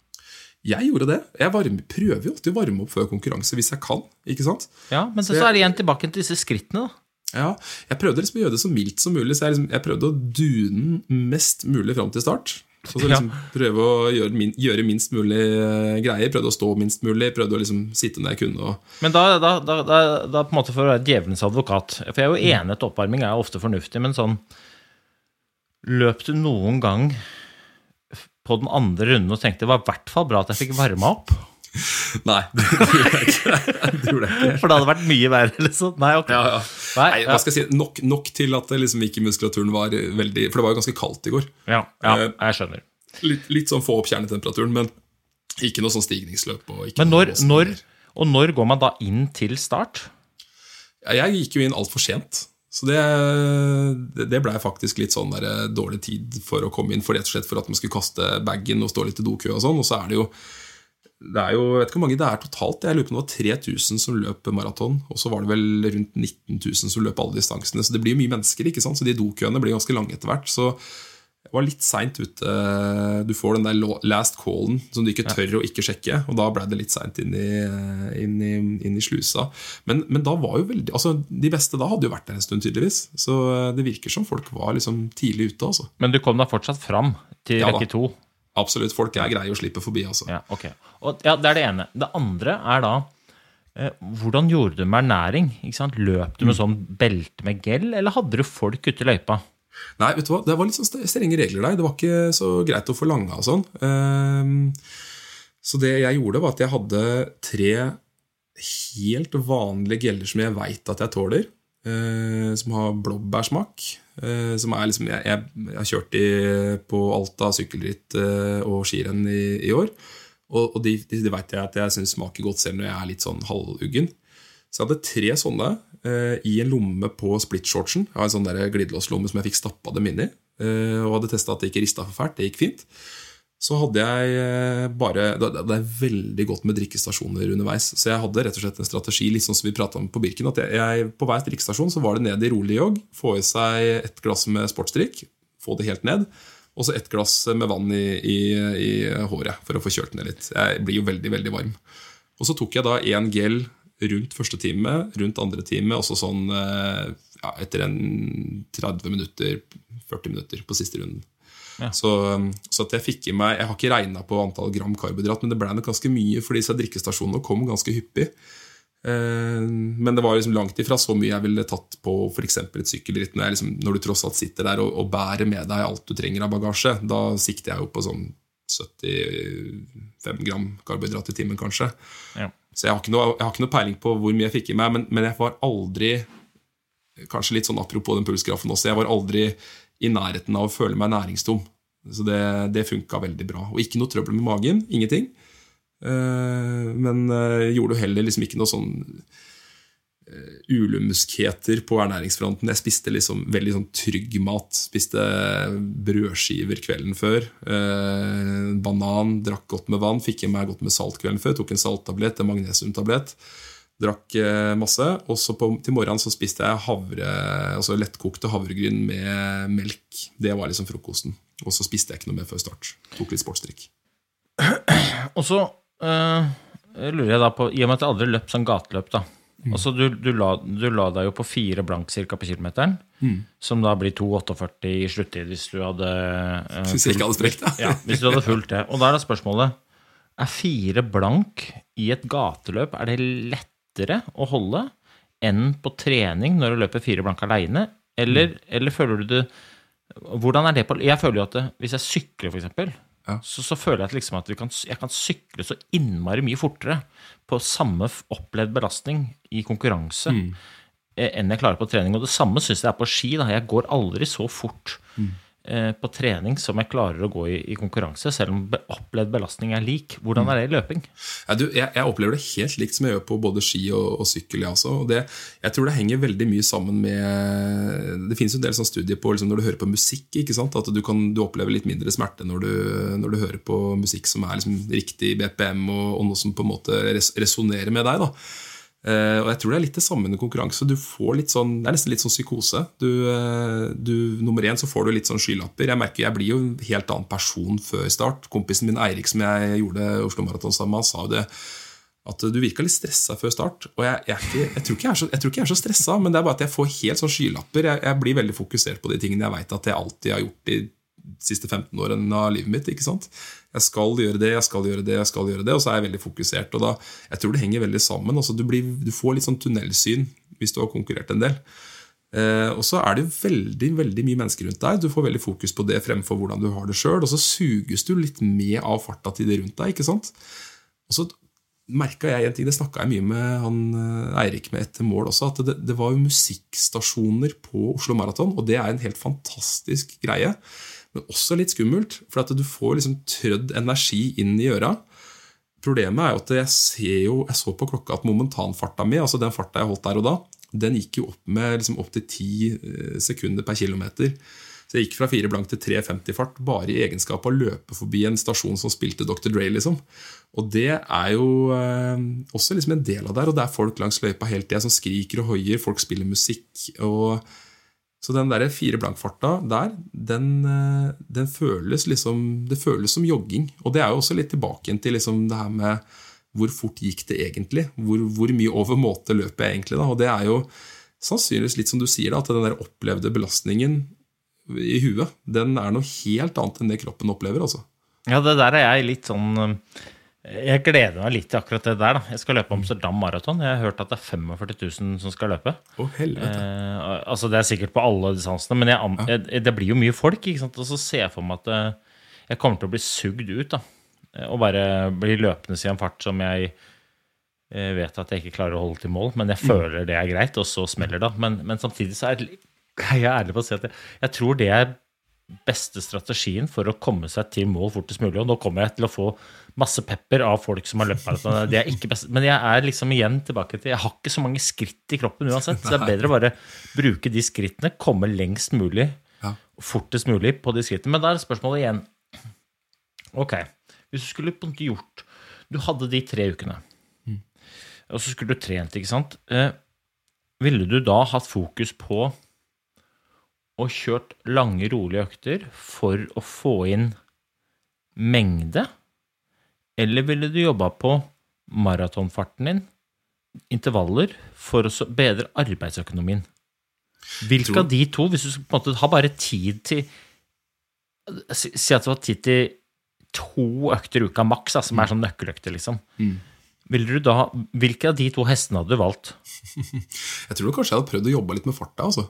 Jeg gjorde det. Jeg varme, prøver jo alltid å varme opp før konkurranse hvis jeg kan. ikke sant? Ja, Men så, så er det igjen tilbake til disse skrittene, da. Ja, Jeg prøvde liksom å gjøre det så mildt som mulig, så jeg, liksom, jeg prøvde å dune mest mulig fram til start. Så, så liksom Prøve å gjøre, min, gjøre minst mulig eh, greier. Prøvde å stå minst mulig. Prøvde å liksom sitte når jeg kunne. Og, Men da, da, da, da, da på en måte for å være djevelens advokat For jeg er jo enig at oppvarming er ofte fornuftig, men sånn Løp du noen gang på den andre runden og tenkte det var i hvert fall bra at jeg fikk varma opp? [laughs] nei, det gjorde jeg ikke. [laughs] Det gjorde jeg ikke. For det hadde vært mye verre, liksom? Nei, ok. Ja, ja. Nei, Nei, hva skal jeg si, nok, nok til at det liksom ikke muskulaturen var veldig For det var jo ganske kaldt i går. Ja, ja, Eh, jeg skjønner. Litt, litt sånn få opp kjernetemperaturen, men ikke noe sånn stigningsløp. Og ikke Men når, sånn når, og når går man da inn til start? Jeg gikk jo inn altfor sent. Så det, det- blei faktisk litt sånn der, eh, dårlig tid for å komme inn, for rett og slett for at man skulle kaste bagen og stå litt i dokø og sånn. Og så er det jo det er jo, Jeg vet ikke hvor mange det er totalt. Jeg lurer på om det var 3000 som løp maraton. Og så var det vel rundt 19 000 som løp alle distansene. Så det blir jo mye mennesker, ikke sant? så de dokøene blir ganske lange etter hvert. Så jeg var litt seint ute. Du får den der last callen som du ikke tør å ikke sjekke. Og da ble det litt seint inn, i- inn, inn i slusa. Men, men da var jo veldig Altså, de beste da hadde jo vært der en stund, tydeligvis. Så det virker som folk var liksom tidlig ute, altså. Men du kom da fortsatt fram til Ja rekke to? Absolutt. Folk er greie å slippe forbi, altså. Ja, okay. Og, ja, Det er det ene. Det andre er da eh, Hvordan gjorde du med ernæring? Løp du med sånn belte med gel, eller hadde du folk ute i løypa? Nei, vet du hva, det var litt sånn strenge regler der. Det var ikke så greit å forlange og sånn. Ehm, så det jeg gjorde, var at jeg hadde tre helt vanlige geller som jeg veit at jeg tåler. eh, som har blåbærsmak. eh, som er liksom, jeg, jeg, har kjørt i, på Alta sykkelritt eh, og skirenn i, i år. Og, og de, de, de veit jeg at jeg syns smaker godt selv når jeg er litt sånn halvuggen. Så jeg hadde tre sånne i en lomme på splitshortsen. Jeg har en sånn glidelåslomme som jeg fikk stappa dem inn i. eh, og hadde testa at det ikke rista for fælt. Det gikk fint. Så hadde jeg eh, bare Det er veldig godt med drikkestasjoner underveis. Så jeg hadde rett og slett en strategi, litt sånn som vi om på Birken. At jeg, på hver drikkestasjon så var det ned i rolig jogg. Få i seg et glass med sportsdrikk. Få det helt ned. Og så et glass med vann i, i, i håret for å få kjølt ned litt. Jeg blir jo veldig, veldig varm. Og så tok jeg da én gel rundt første time, rundt andre time, også sånn eh, ja, etter en 30 minutter, 40 minutter på siste runden. Så, så at jeg fikk i meg Jeg har ikke regna på antall gram karbohydrat, men det ble nok ganske mye, for disse drikkestasjonene kom ganske hyppig. Eh, Men det var liksom langt ifra så mye jeg ville tatt på f.eks. et sykkelritt. Når, liksom, når du tross alt sitter der og, og bærer med deg alt du trenger av bagasje, da sikter jeg jo på sånn 75 gram karbohydrat i timen, kanskje. Ja. Så jeg har, noe, jeg har ikke noe peiling på hvor mye jeg fikk i meg, men, men jeg var aldri Kanskje litt sånn apropos den pulsgrafen også, jeg var aldri i nærheten av å føle meg næringstom. Så det, det funka veldig bra. Og ikke noe trøbbel med magen. Ingenting. Eh, men eh, gjorde jo heller liksom ikke noe sånn ulumskheter på ernæringsfronten. Jeg spiste liksom veldig sånn trygg mat. Spiste brødskiver kvelden før. Eh, banan, drakk godt med vann. Fikk i meg godt med salt kvelden før. Tok en salttablett, en magnesiumtablett. Drakk eh, masse. Og så til morgenen så spiste jeg havre, altså lettkokte havregryn med melk. Det var liksom frokosten. Og så spiste jeg ikke noe mer før start. Tok litt sportsdrikk. Og så øh, lurer jeg da på, i og med at jeg aldri løp sånn gateløp, da. Altså, du, du, la, du la deg jo på fire blank cirka på kilometeren. som da blir 2,48 i sluttid hvis du hadde uh, Hvis ikke hadde sprukket, da. ja, hvis du hadde fulgt det. Og da er da spørsmålet Er fire blank i et gateløp Er det lettere å holde enn på trening når du løper fire blank aleine? Eller, eller føler du det Hvordan er det på Jeg føler jo at det, hvis jeg sykler, for eksempel, Ja. så, så føler jeg at, liksom at vi kan, jeg kan sykle så innmari mye fortere på samme opplevd belastning i konkurranse mm. enn jeg klarer på trening. Og det samme syns jeg er på ski. Da. Jeg går aldri så fort eh, på trening som jeg klarer å gå i, i konkurranse, selv om opplevd belastning er lik. Hvordan er det i løping? Ja, du, jeg, jeg opplever det helt likt som jeg gjør på både ski og, og sykkel. Også. Og det, jeg tror det henger veldig mye sammen med Det finnes jo en del sånn studier på liksom, når du hører på musikk. At du, kan, du opplever litt mindre smerte når du, når du hører på musikk som er liksom, riktig BPM, og, og noe som på en måte res, resonnerer med deg. da. Eh, og jeg tror det er litt det samme under konkurranse. Du får litt sånn, Det er nesten litt sånn psykose. Du, eh, du, nummer én så får du litt sånn skylapper. Jeg merker jeg blir jo en helt annen person før start. Kompisen min Eirik som jeg gjorde Oslo Maraton sammen med, han sa jo det at du virka litt stressa før start. Og jeg, jeg, ikke, jeg, tror så, jeg tror ikke jeg er så stressa, men det er bare at jeg får helt sånn skylapper. Jeg blir veldig fokusert på de tingene jeg veit at jeg alltid har gjort de siste 15 årene av livet mitt. ikke sant? Jeg skal gjøre det, jeg skal gjøre det, jeg skal gjøre det, og så er jeg veldig fokusert. og da, Jeg tror det henger veldig sammen. altså Du, blir, du får litt sånn tunnelsyn hvis du har konkurrert en del. Eh, og så er det veldig veldig mye mennesker rundt deg. Du får veldig fokus på det fremfor hvordan du har det sjøl. Og så suges du litt med av farta til de rundt deg. ikke sant? Og så merka jeg en ting, det snakka jeg mye med han eh, Eirik med etter mål også, at det, det var jo musikkstasjoner på Oslo Maraton, og det er en helt fantastisk greie. Men også litt skummelt, for at du får liksom trødd energi inn i øra. Problemet er jo at jeg, jo, jeg så på klokka at momentanfarta mi, altså den farta jeg holdt der og da, den gikk jo opp med liksom opptil ti sekunder per kilometer. Så jeg gikk fra 4 blank til 3,50-fart bare i egenskap av å løpe forbi en stasjon som spilte Dr. Dre. liksom. Og det er jo eh, også liksom en del av det her, og det er folk langs løypa hele tida som skriker og hoier, folk spiller musikk. og så den der fire blank-farta der, den, eh, den føles liksom Det føles som jogging. Og det er jo også litt tilbake til liksom det her med hvor fort gikk det egentlig? Hvor, hvor mye over måte løper jeg egentlig? da? Og det er jo sannsynligvis litt som du sier, da, at den der opplevde belastningen i huet, den er noe helt annet enn det kroppen opplever. altså. Ja, det der er jeg litt sånn eh, Jeg gleder meg litt til akkurat det der. da. Jeg skal løpe Amsterdam Maraton. Jeg har hørt at det er 45 000 som skal løpe. Helvete. Eh, altså Det er sikkert på alle distansene, men jeg, jeg, det blir jo mye folk. ikke sant? Og så ser jeg for meg at eh, jeg kommer til å bli sugd ut. da. Eh, Og bare bli løpende i en fart som jeg eh, vet at jeg ikke klarer å holde til mål, men jeg føler det er greit, og så smeller det. Men, men samtidig så er er jeg ærlig på å si at jeg, jeg tror det er beste strategien for å komme seg til mål fortest mulig. Og nå kommer jeg til å få masse pepper av folk som har løpt maraton. Det er ikke best. Men jeg er liksom igjen tilbake til Jeg har ikke så mange skritt i kroppen uansett. Så det er bedre å bare bruke de skrittene, komme lengst mulig, Ja. fortest mulig på de skrittene. Men da er spørsmålet igjen Ok, hvis du skulle på en måte gjort Du hadde de tre ukene, og så skulle du trent, ikke sant? Eh, ville du da hatt fokus på og kjørt lange, rolige økter for å få inn mengde? Eller ville du jobba på maratonfarten din, intervaller, for å bedre arbeidsøkonomien? Hvilke av de to, hvis du på en måte har bare tid til Si at du har tid til to økter i uka maks, som er sånn nøkkeløkter, liksom. Du da, hvilke av de to hestene hadde du valgt? [laughs] Jeg tror kanskje jeg hadde prøvd å jobbe litt med farta. altså.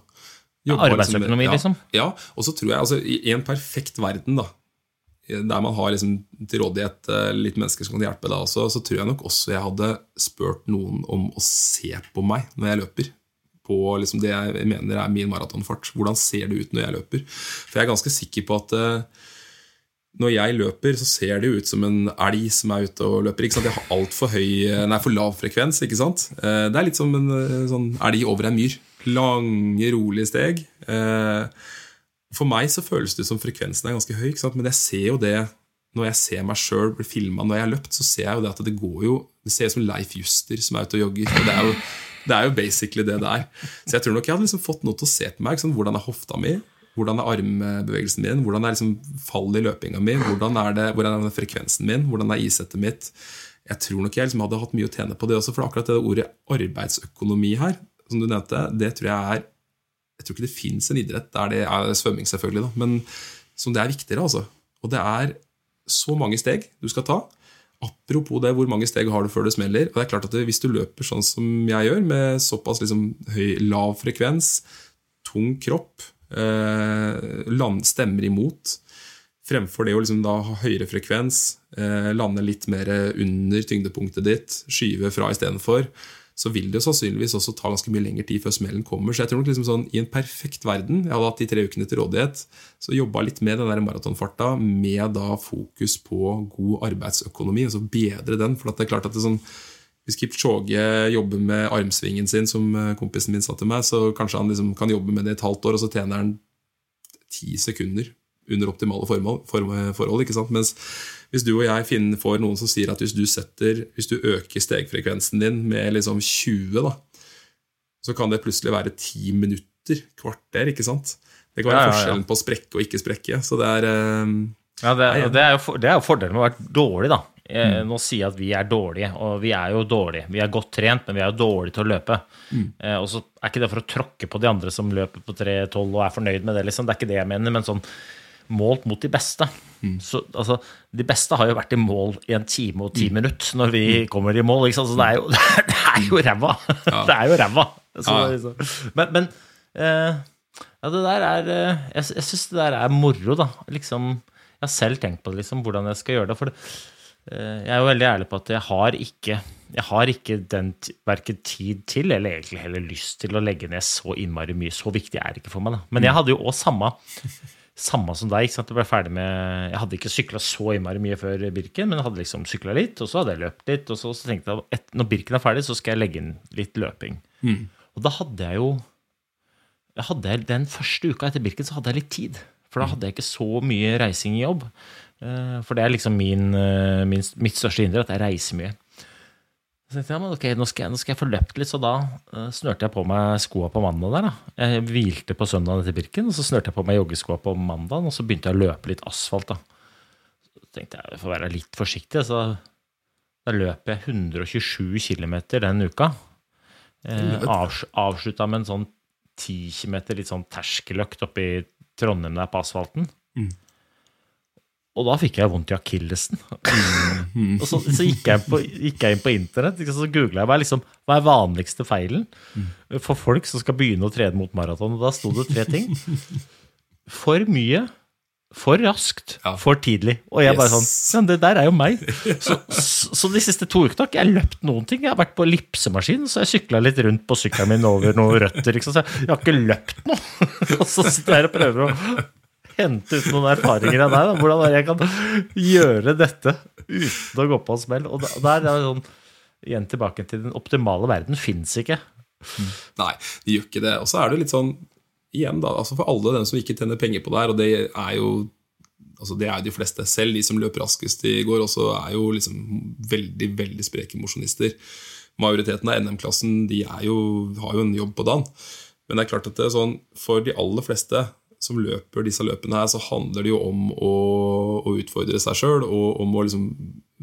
Arbeidsøkonomi, ja, liksom? Ja, og så tror jeg altså, i en perfekt verden, da, der man har liksom til rådighet eh, litt mennesker som kan hjelpe deg også, så tror jeg nok også jeg hadde spurt noen om å se på meg når jeg løper. På liksom det jeg mener er min maratonfart. Hvordan ser det ut når jeg løper? For jeg er ganske sikker på at uh, når jeg løper, så ser det jo ut som en elg som er ute og løper. Jeg har altfor for lav frekvens. ikke sant? Eh, Det er litt som en eh, sånn elg over en myr. Lange, rolige steg. Eh, For meg så føles det som frekvensen er ganske høy, men jeg ser jo det når jeg ser meg sjøl bli filma når jeg har løpt, så ser jeg jo det at det går jo Det ser ut som Leif Juster som er ute og jogger. og det er jo det er jo basically det det er. Så jeg tror nok jeg hadde liksom fått noe til å se på meg. Sant? Hvordan er hofta mi? Hvordan er armbevegelsen min? Hvordan er liksom fallet i løpinga mi? Hvordan er, det, hvordan er frekvensen min? Hvordan er isettet mitt? Jeg tror nok jeg liksom hadde hatt mye å tjene på det også, for akkurat det ordet arbeidsøkonomi her, som du nevnte, det tror jeg er Jeg tror ikke det fins en idrett der det er svømming, selvfølgelig, da, men som det er viktigere. altså. Og det er så mange steg du skal ta. Apropos det, hvor mange steg har du før det smeller? Og det er klart at Hvis du løper sånn som jeg gjør, med såpass liksom høy, lav frekvens, tung kropp, eh, land, stemmer imot, fremfor det å liksom da ha høyere frekvens, eh, lande litt mer under tyngdepunktet ditt, skyve fra istedenfor, så vil det sannsynligvis også ta ganske mye lengre tid før smellen kommer. Så jeg tror nok liksom sånn, i en perfekt verden, jeg hadde hatt de tre ukene til rådighet, så jobba litt med den der maratonfarta med da fokus på god arbeidsøkonomi, altså bedre den. For det er klart at det sånn, hvis Kipchoge jobber med armsvingen sin, som eh, kompisen min sa til meg, så kanskje han liksom kan jobbe med det i et halvt år, og så tjener han ti sekunder under optimale forhold. forhold ikke sant? Mens hvis du og jeg finner, får noen som sier at hvis du, setter, hvis du øker stegfrekvensen din med liksom 20, da, så kan det plutselig være 10 minutter, kvarter. ikke sant? Det kan være Ja, ja, ja. forskjellen på å sprekke og ikke sprekke. Så det er eh, Ja, det, det, er jo, for- det er jo fordelen med å være dårlig, da. Eh, Mm. Nå sier jeg at vi er dårlige, og vi er jo dårlige. Vi er godt trent, men vi er jo dårlige til å løpe. Mm. Eh, og så er ikke det for å tråkke på de andre som løper på 3.12 og er fornøyd med det, liksom. Det er ikke det jeg mener, men sånn målt mot de beste. Mm. Så, altså, de beste har jo vært i mål i en time og ti Mm. minutter når vi kommer i mål. Så det er jo, [laughs] det er jo ræva! [laughs] Det er jo ræva! Så, Ja. liksom. Men, men eh, ja, det der er eh, Jeg, jeg syns det der er moro, da. Liksom, jeg har selv tenkt på det, liksom, hvordan jeg skal gjøre det. For det, eh, jeg er jo veldig ærlig på at jeg har ikke jeg har ikke den verken tid til, eller egentlig heller lyst til å legge ned så innmari mye. Så viktig er det ikke for meg. da. Men jeg hadde jo òg samme samme som deg. Jeg ble ferdig med, jeg hadde ikke sykla så innmari mye før Birken, men jeg hadde liksom sykla litt, og så hadde jeg løpt litt. Og så, så tenkte jeg at når Birken er ferdig, så skal jeg legge inn litt løping. Og da hadde jeg jo jeg hadde, Den første uka etter Birken så hadde jeg litt tid. For da hadde jeg ikke så mye reising i jobb. Eh, For det er liksom min, eh, min, mitt største hinder, at jeg reiser mye. Så tenkte jeg, men ok, nå skal jeg, nå skal jeg få løpt litt, så da uh, snørte jeg på meg skoa på mandag der. da. Jeg hvilte på søndagen etter Birken, og så snørte jeg på meg joggeskoa på mandag, og så begynte jeg å løpe litt asfalt. da. Så tenkte jeg, jeg får være litt forsiktig, så da løper jeg 127 km den uka. Eh, avs avslutta med en sånn 10 km litt sånn terskeløkt oppe i Trondheim der på asfalten. Og da fikk jeg vondt i akillesen. og så, så gikk, jeg på, gikk jeg inn på internett og så googla jeg er, liksom, hva er vanligste feilen for folk som skal begynne å trene mot maraton. Og da sto det tre ting. For mye, for raskt, Ja. for tidlig. Og jeg bare sånn Men det der er jo meg. Så, så, de siste to ukene har ikke jeg løpt noen ting. Jeg har vært på ellipsemaskin, så jeg sykla litt rundt på sykkelen min over noen røtter. Liksom. Så jeg har ikke løpt noe. [laughs] Og så sitter jeg og prøver å hente ut noen erfaringer av deg. Da. Hvordan jeg kan gjøre dette uten å gå på en smell? Og der er sånn Igjen tilbake til den optimale verden fins ikke. Nei, det gjør ikke det. Og så er det litt sånn igjen da, altså For alle dem som ikke tjener penger på det her, og det er jo altså det er jo de fleste. Selv de som løp raskest i går, også er jo liksom veldig veldig spreke mosjonister. Majoriteten av NM-klassen de jo, har jo en jobb på dagen. Men det er klart at det er sånn, for de aller fleste som løper disse løpene, her, så handler det jo om å, å utfordre seg sjøl og om å liksom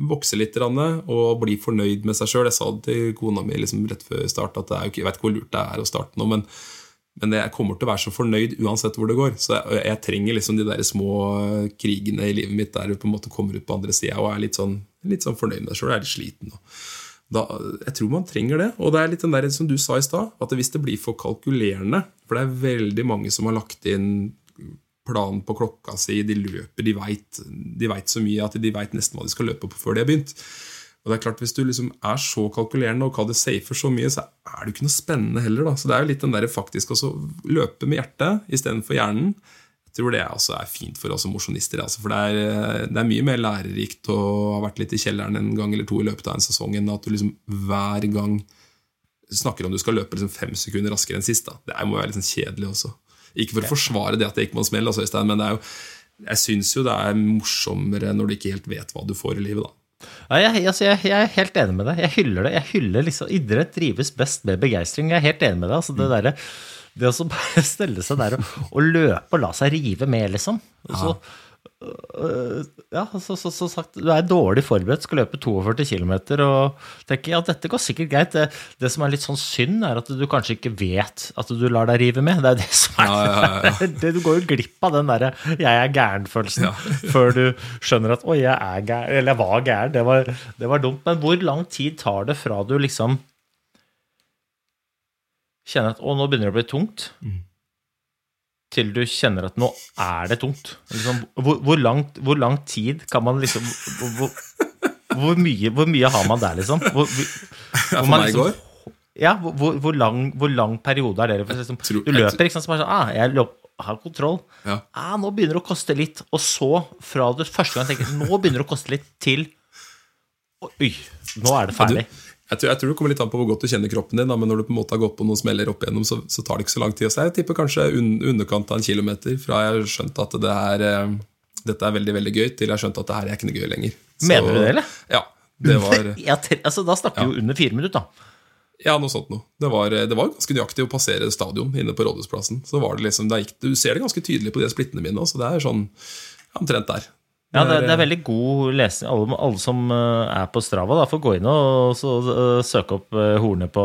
vokse litt og bli fornøyd med seg sjøl. Jeg sa det til kona mi liksom rett før start at jeg vet ikke hvor lurt det er å starte nå, men men jeg kommer til å være så fornøyd uansett hvor det går. Så jeg, jeg trenger liksom de der små krigene i livet mitt der du på en måte kommer ut på andre sida og er litt sånn, litt sånn fornøyd med deg sjøl Jeg er litt sliten. Da, jeg tror man trenger det. Og det er litt den der som du sa i stad, at hvis det blir for kalkulerende For det er veldig mange som har lagt inn planen på klokka si, de løper, de veit vet så mye at de veit nesten hva de skal løpe på før de har begynt. Og det er klart Hvis du liksom er så kalkulerende og kaller det safer så mye, så er det jo ikke noe spennende heller. da. Så det er jo litt den der faktisk å løpe med hjertet istedenfor hjernen. Jeg tror det også er fint for oss som mosjonister. Altså, for det er, det er mye mer lærerikt å ha vært litt i kjelleren en gang eller to i løpet av en sesong enn at du liksom hver gang snakker om du skal løpe liksom fem sekunder raskere enn sist. da. Det må være litt sånn kjedelig også. Ikke for å forsvare det at det ikke må smell, altså, men det er jo, jeg syns jo det er morsommere når du ikke helt vet hva du får i livet. da. Ja, jeg, altså, jeg, jeg er helt enig med deg. Jeg hyller det. Jeg hyller liksom, Idrett drives best med begeistring. Jeg er helt enig med deg. Altså, det derre det å så bare [laughs] stelle seg der og, og løpe og la seg rive med, liksom. Så, øh, ja, så, så, så sagt, du er dårlig forberedt, skal løpe 42 km og tenker ja, dette går sikkert greit. Det, det som er litt sånn synd, er at du kanskje ikke vet at du lar deg rive med. Det er det som er ja, ja. [laughs] det, Du går jo glipp av den derre 'jeg er gæren'-følelsen [laughs] før du skjønner at 'oi, jeg er gæren', eller 'jeg var gæren', det var, det var dumt. Men hvor lang tid tar det fra du liksom kjenner at 'å, nå begynner det å bli tungt', til du kjenner at 'nå er det tungt'? Liksom, hvor, hvor, langt, hvor lang tid kan man liksom hvor, mye, hvor mye har man der, liksom? Hvor, [laughs] Ja, for man meg i liksom- går. ja, hvor- lang, hvor lang periode er det? For liksom, tror- du løper, ikke sant, så bare sånn ah, Jeg løp, har kontroll. Ja. Ah, nå begynner det å koste litt. Og så, fra du første gang tenker nå begynner det å koste litt, til Oi, nå er det Ja, du, ferdig. Jeg, tror, jeg tror det kommer litt an på hvor godt du kjenner kroppen din, da, men når du på en måte har gått på noen smeller opp igjennom, så, så tar det ikke så lang tid. Så jeg tipper kanskje un, underkant av en kilometer fra jeg har skjønt at det er, eh, dette er veldig veldig gøy, til jeg har skjønt at det her er ikke noe gøy lenger. Så- Mener du det, eller? Ja. Det var, [laughs] Ja, altså, da snakker vi jo under fire minutter, da. ja, noe sånt noe. Det var, det var ganske nøyaktig å passere stadion inne på Rådhusplassen. Så var det liksom, det gikk, Du ser det ganske tydelig på de splittene mine så det er sånn ja, omtrent der. Ja, det, det er veldig god lesning. Alle, alle som eh, er på Strava, da, får gå inn og så, eh, søke opp hornet på,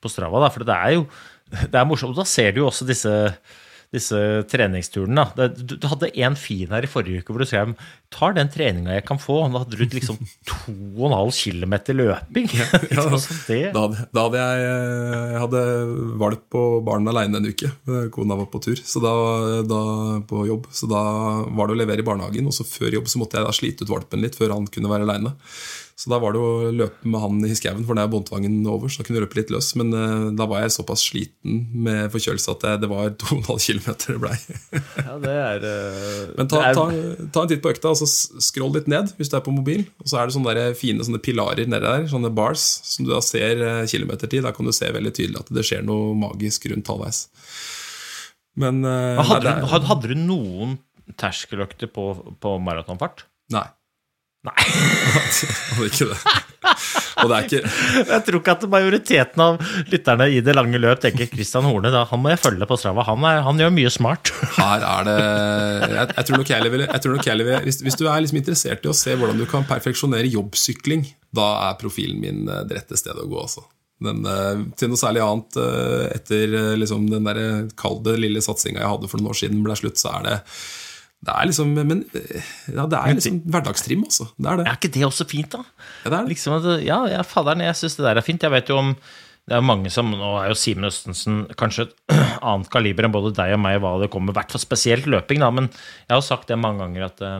på Strava. Da, for det er jo det er morsomt. Da ser du jo også disse, disse treningsturene. Da. Du, hadde en fin her i forrige uke hvor du skrev tar den treninga jeg kan få. Da hadde du liksom 2,5 km løping. Ja, [laughs] ja, det, Da da hadde jeg, jeg hadde valp på barn aleine en uke. Kona var på tur så da, da, på jobb. Så da var det å levere i barnehagen, og så før jobb så måtte jeg da slite ut valpen litt før han kunne være aleine. Så da var det å løpe med han i skauen, for da er båndtvangen over. Så da kunne jeg løpe litt løs. Men eh, da var jeg såpass sliten med forkjølelse at det, det var [laughs] 2,5 km det blei. [laughs] ja, det er eh, Men ta, ta, ta en titt på økta, og så skroll litt ned hvis du er på mobil. Og så er det sånne der fine sånne pilarer nedi der, sånne bars, som du da ser eh, kilometertid. Da kan du se veldig tydelig at det skjer noe magisk rundt halvveis. Men hadde, nei, du, er- hadde, hadde du noen terskeløkter på, på maratonfart? Nei. Nei. [laughs] Hadde ikke det. Og det er ikke [laughs] Jeg tror ikke at majoriteten av lytterne i det lange løp tenker Christian Horne, da, han må jeg følge på Strava. Han, er, han gjør mye smart. [laughs] Her er det Jeg, jeg tror nok jeg lever, jeg tror nok jeg lever hvis, hvis du er liksom interessert i å se hvordan du kan perfeksjonere jobbsykling, da er profilen min eh, det rette stedet å gå. Altså. Den, eh, til noe særlig annet eh, etter liksom, den der kalde lille satsinga jeg hadde for noen år siden, ble slutt, så er det det er liksom Men eh, ja, det er liksom hverdagstrim, altså. Det er det. Er ikke det også fint, da? Ja, det er det. Liksom at, ja, ja, faderen, jeg syns det der er fint. Jeg vet jo om det er mange som, Nå er jo Simen Østensen kanskje et [clears throat] annet kaliber enn både deg og meg hva det kommer, i hvert fall spesielt løping, da, men jeg har sagt det mange ganger at uh,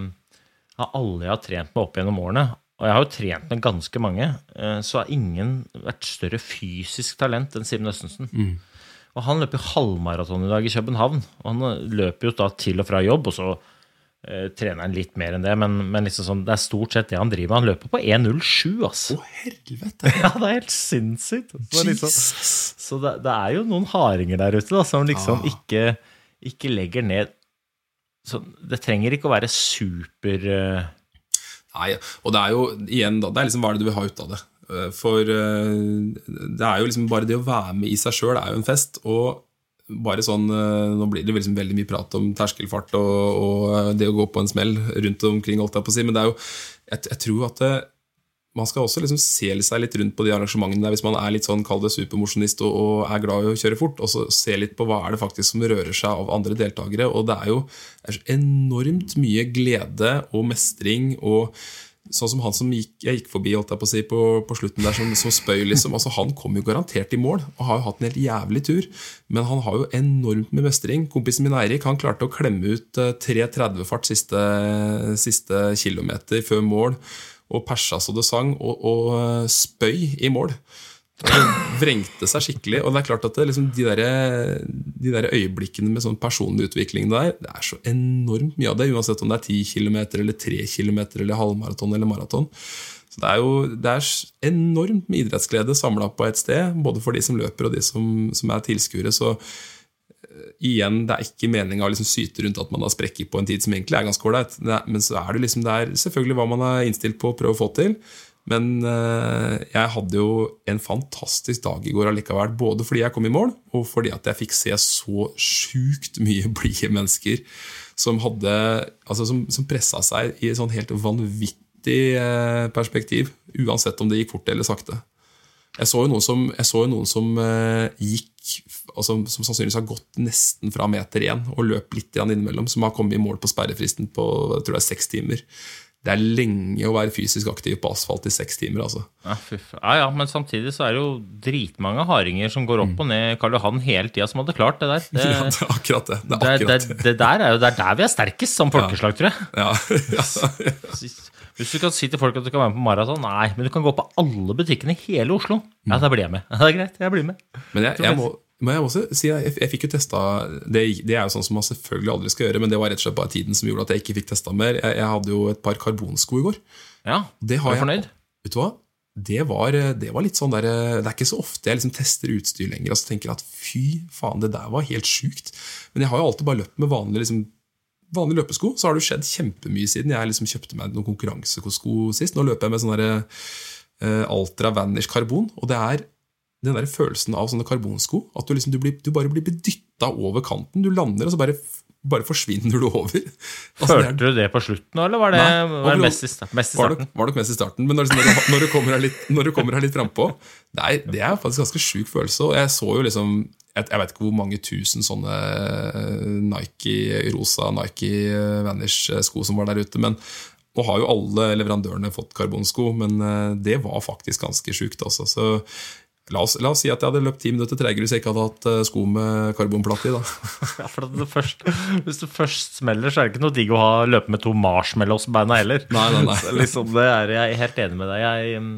av alle jeg har trent med opp gjennom årene, og jeg har jo trent med ganske mange, uh, så har ingen vært større fysisk talent enn Simen Østensen. Og han løper jo halvmaraton i dag i København. Og han løper jo da til og fra jobb, og så eh, trener han litt mer enn det, men, men liksom sånn, det er stort sett det han driver med. Han løper på 1,07, altså. Å, helvete! [laughs] Ja, det er helt sinnssykt. Så, liksom, så det, det er jo noen hardinger der ute da, som liksom Ah. ikke, ikke legger ned så Det trenger ikke å være super eh, Nei, og det er jo igjen da, det er liksom hva er det du vil ha ut av det. Eh, For eh, det er jo liksom bare det å være med i seg sjøl er jo en fest. Og bare sånn eh, Nå blir det liksom veldig mye prat om terskelfart og, og det å gå på en smell rundt omkring, holdt jeg på å si, men det er jo Jeg, jeg tror at det, man skal også liksom se seg litt rundt på de arrangementene der hvis man er litt sånn, kall det supermosjonist og, og er glad i å kjøre fort, og så se litt på hva er det faktisk som rører seg av andre deltakere. Og det er jo det er enormt mye glede og mestring og Sånn som han som gikk, jeg gikk forbi holdt jeg på, å si, på, på slutten der, som, som spøy. liksom, altså Han kom jo garantert i mål og har jo hatt en helt jævlig tur. Men han har jo enormt med mestring. Kompisen min Eirik han klarte å klemme ut eh, 3.30-fart siste, siste kilometer før mål. Og persa så det sang, og, og eh, spøy i mål. Vrengte seg skikkelig. Og det er klart at det, liksom, de, der, de der øyeblikkene med sånn personlig utvikling der, det er så enormt mye av det, uansett om det er 10 km eller 3 km eller halvmaraton eller maraton. Så det er jo det er enormt med idrettsglede samla på et sted, både for de som løper og de som, som er tilskuere. Så eh, igjen, det er ikke meninga å liksom syte rundt at man har sprekker på en tid som egentlig er ganske ålreit. Men så er det liksom det er selvfølgelig hva man er innstilt på å prøve å få til. Men eh, jeg hadde jo en fantastisk dag i går allikevel. Både fordi jeg kom i mål, og fordi at jeg fikk se så sjukt mye [laughs] blide mennesker som, hadde, altså som, som pressa seg i et sånn helt vanvittig eh, perspektiv. Uansett om det gikk fort eller sakte. Jeg så jo noen som, jo noen som eh, gikk altså, Som sannsynligvis har gått nesten fra meter én og løp litt innimellom, som har kommet i mål på sperrefristen på jeg tror det er seks timer. Det er lenge å være fysisk aktiv på asfalt i seks timer. altså. Ja, ja, ja, men samtidig så er det jo dritmange haringer som går opp og ned Karl Johan hele tida, som hadde klart det der. [laughs] Det, Ja, det er akkurat det. Det er det, akkurat det, det der er jo det er der vi er sterkest som folkeslag, tror jeg. Ja. [laughs] [laughs] Hvis du kan si til folk at du kan være med på maraton, nei, men du kan gå på alle butikkene i hele Oslo. Ja, da blir jeg med. Det er greit, jeg blir med. Men jeg, jeg, må, men jeg må også si jeg, jeg fikk jo testa det, det er jo sånn som man selvfølgelig aldri skal gjøre, men det var rett og slett bare tiden som gjorde at jeg ikke fikk testa mer. Jeg, jeg hadde jo et par karbonsko i går. Ja, Det har er du jeg- fornøyd? Vet du hva? Det var, det var litt sånn der, Det er ikke så ofte jeg liksom tester utstyr lenger og så tenker at fy faen, det der var helt sjukt. Men jeg har jo alltid bare løpt med vanlige, liksom, vanlige løpesko. Så har det jo skjedd kjempemye siden jeg liksom kjøpte meg noen konkurransesko sist. Nå løper jeg med sånn der, eh, Altra Vanish karbon. Og det er den der følelsen av sånne karbonsko. At du, liksom, du, blir, du bare blir dytta over kanten. Du lander, og så bare, bare forsvinner du over. [laughs] Altså, Følte du det på slutten eller var det, Nei, var det mest, i mest i starten? var nok mest i starten. Men når, liksom, når, du, når, du kommer her litt, når du kommer her litt frampå er- det er faktisk ganske sjuk følelse. Og jeg så jo liksom jeg, jeg vet ikke hvor mange tusen sånne Nike, rosa Nike Vanish-sko som var der ute. Men nå har jo alle leverandørene fått karbonsko, men eh, det var faktisk ganske sjukt. Også. Så la oss, la oss si at jeg hadde løpt ti minutter tregere hvis jeg ikke hadde hatt eh, sko med karbonplate i. [laughs] Ja, for det først, hvis du først smeller, så er det ikke noe digg å ha, løpe med to marshmallows på beina heller. Nei, nei, nei. [laughs] Liksom, det er, jeg er helt enig med deg. Jeg, mm,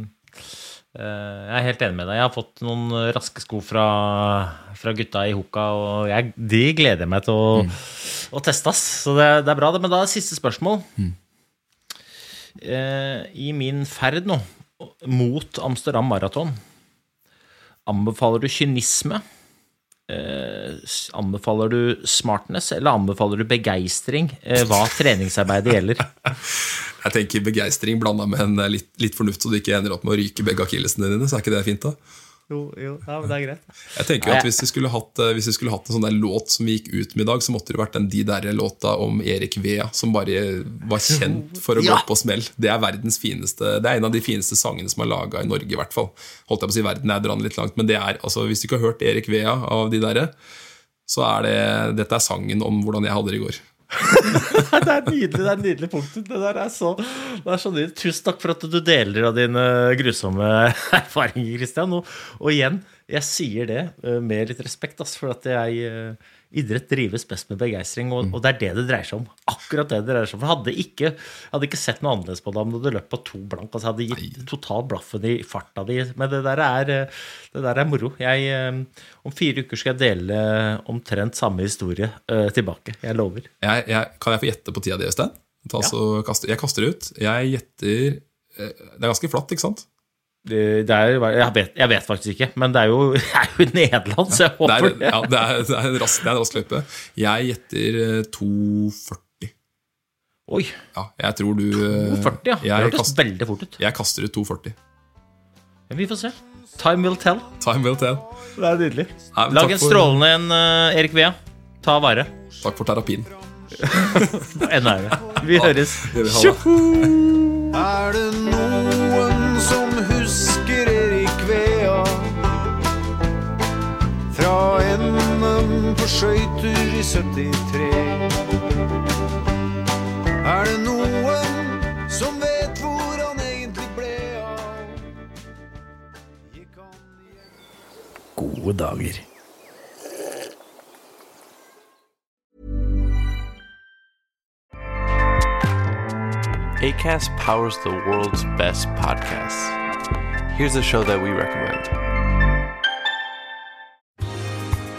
eh, jeg er helt enig med deg. Jeg har fått noen raske sko fra, fra gutta i Hoka, og jeg, de gleder jeg meg til å, å teste. ass. Så det, det er bra, det. Men da er siste spørsmål. Eh, I min ferd nå mot Amsterdam Maraton, anbefaler du kynisme? Eh, anbefaler du smartness, eller anbefaler du begeistring eh, hva treningsarbeidet gjelder? [laughs] Jeg tenker begeistring blanda med en eh, litt, litt fornuft, så du ikke ender opp med å ryke begge akillesene dine. Så er ikke det fint, da? Jo, jo, ja, men det er greit. Jeg tenker jo at Hvis vi skulle hatt, eh, hvis vi skulle hatt en sånn der låt som vi gikk ut med i dag, så måtte det vært den De der låta om Erik Vea, som bare var kjent for å gå på smell. Det er verdens fineste Det er en av de fineste sangene som er laga i Norge, i hvert fall. Holdt jeg på å si verden, jeg drar den litt langt, men det er, altså, hvis du ikke har hørt Erik Vea av De Derre, så er det Dette er sangen om hvordan jeg hadde det i går. [laughs] Det er nydelig, det er nydelig punkt. Det der er så, det er så nydelig. Tusen takk for at du deler av dine grusomme [laughs] erfaringer, Christian. Og, og igjen, jeg sier det eh, med litt respekt, ass, for at jeg eh, Idrett drives best med begeistring, og, og det er det det dreier seg om. Akkurat det det dreier seg om. For hadde ikke, hadde ikke sett noe annerledes på det om du hadde løpt på to blank. Altså, hadde gitt total blaffen i farta di. Men det der er, eh, det der er moro. Jeg, eh, om fire uker skal jeg dele omtrent samme historie uh, tilbake. Jeg lover. Jeg, jeg, kan jeg få gjette på tida di, Øystein? Ta så kaste- Jeg kaster det ut. Jeg gjetter eh, Det er ganske flatt, ikke sant? Det, det er, jeg, vet, jeg vet faktisk ikke, men det er jo, [laughs] jeg er jo i Nederland, så jeg Det er, håper det. ja, det er, det er en rask, det er en rask løype. Jeg gjetter eh, 2,40. Oi, Ja, jeg tror du eh, 40, ja. Det hørtes veldig fort ut. jeg kaster ut 2,40. Ja, vi får se. Time will tell. Time will tell. Det er nydelig. Nei, Lag en strålende en, eh, Erik Vea. Ta vare. Takk for terapien. [laughs] Enda er. Vi høres. Det vil det. Er det noen skøyter i 73. Er det noen som vet hvor han egentlig ble av? Gikk han Gode dager. ACAST powers the world's best podcasts. Here's a show that we recommend.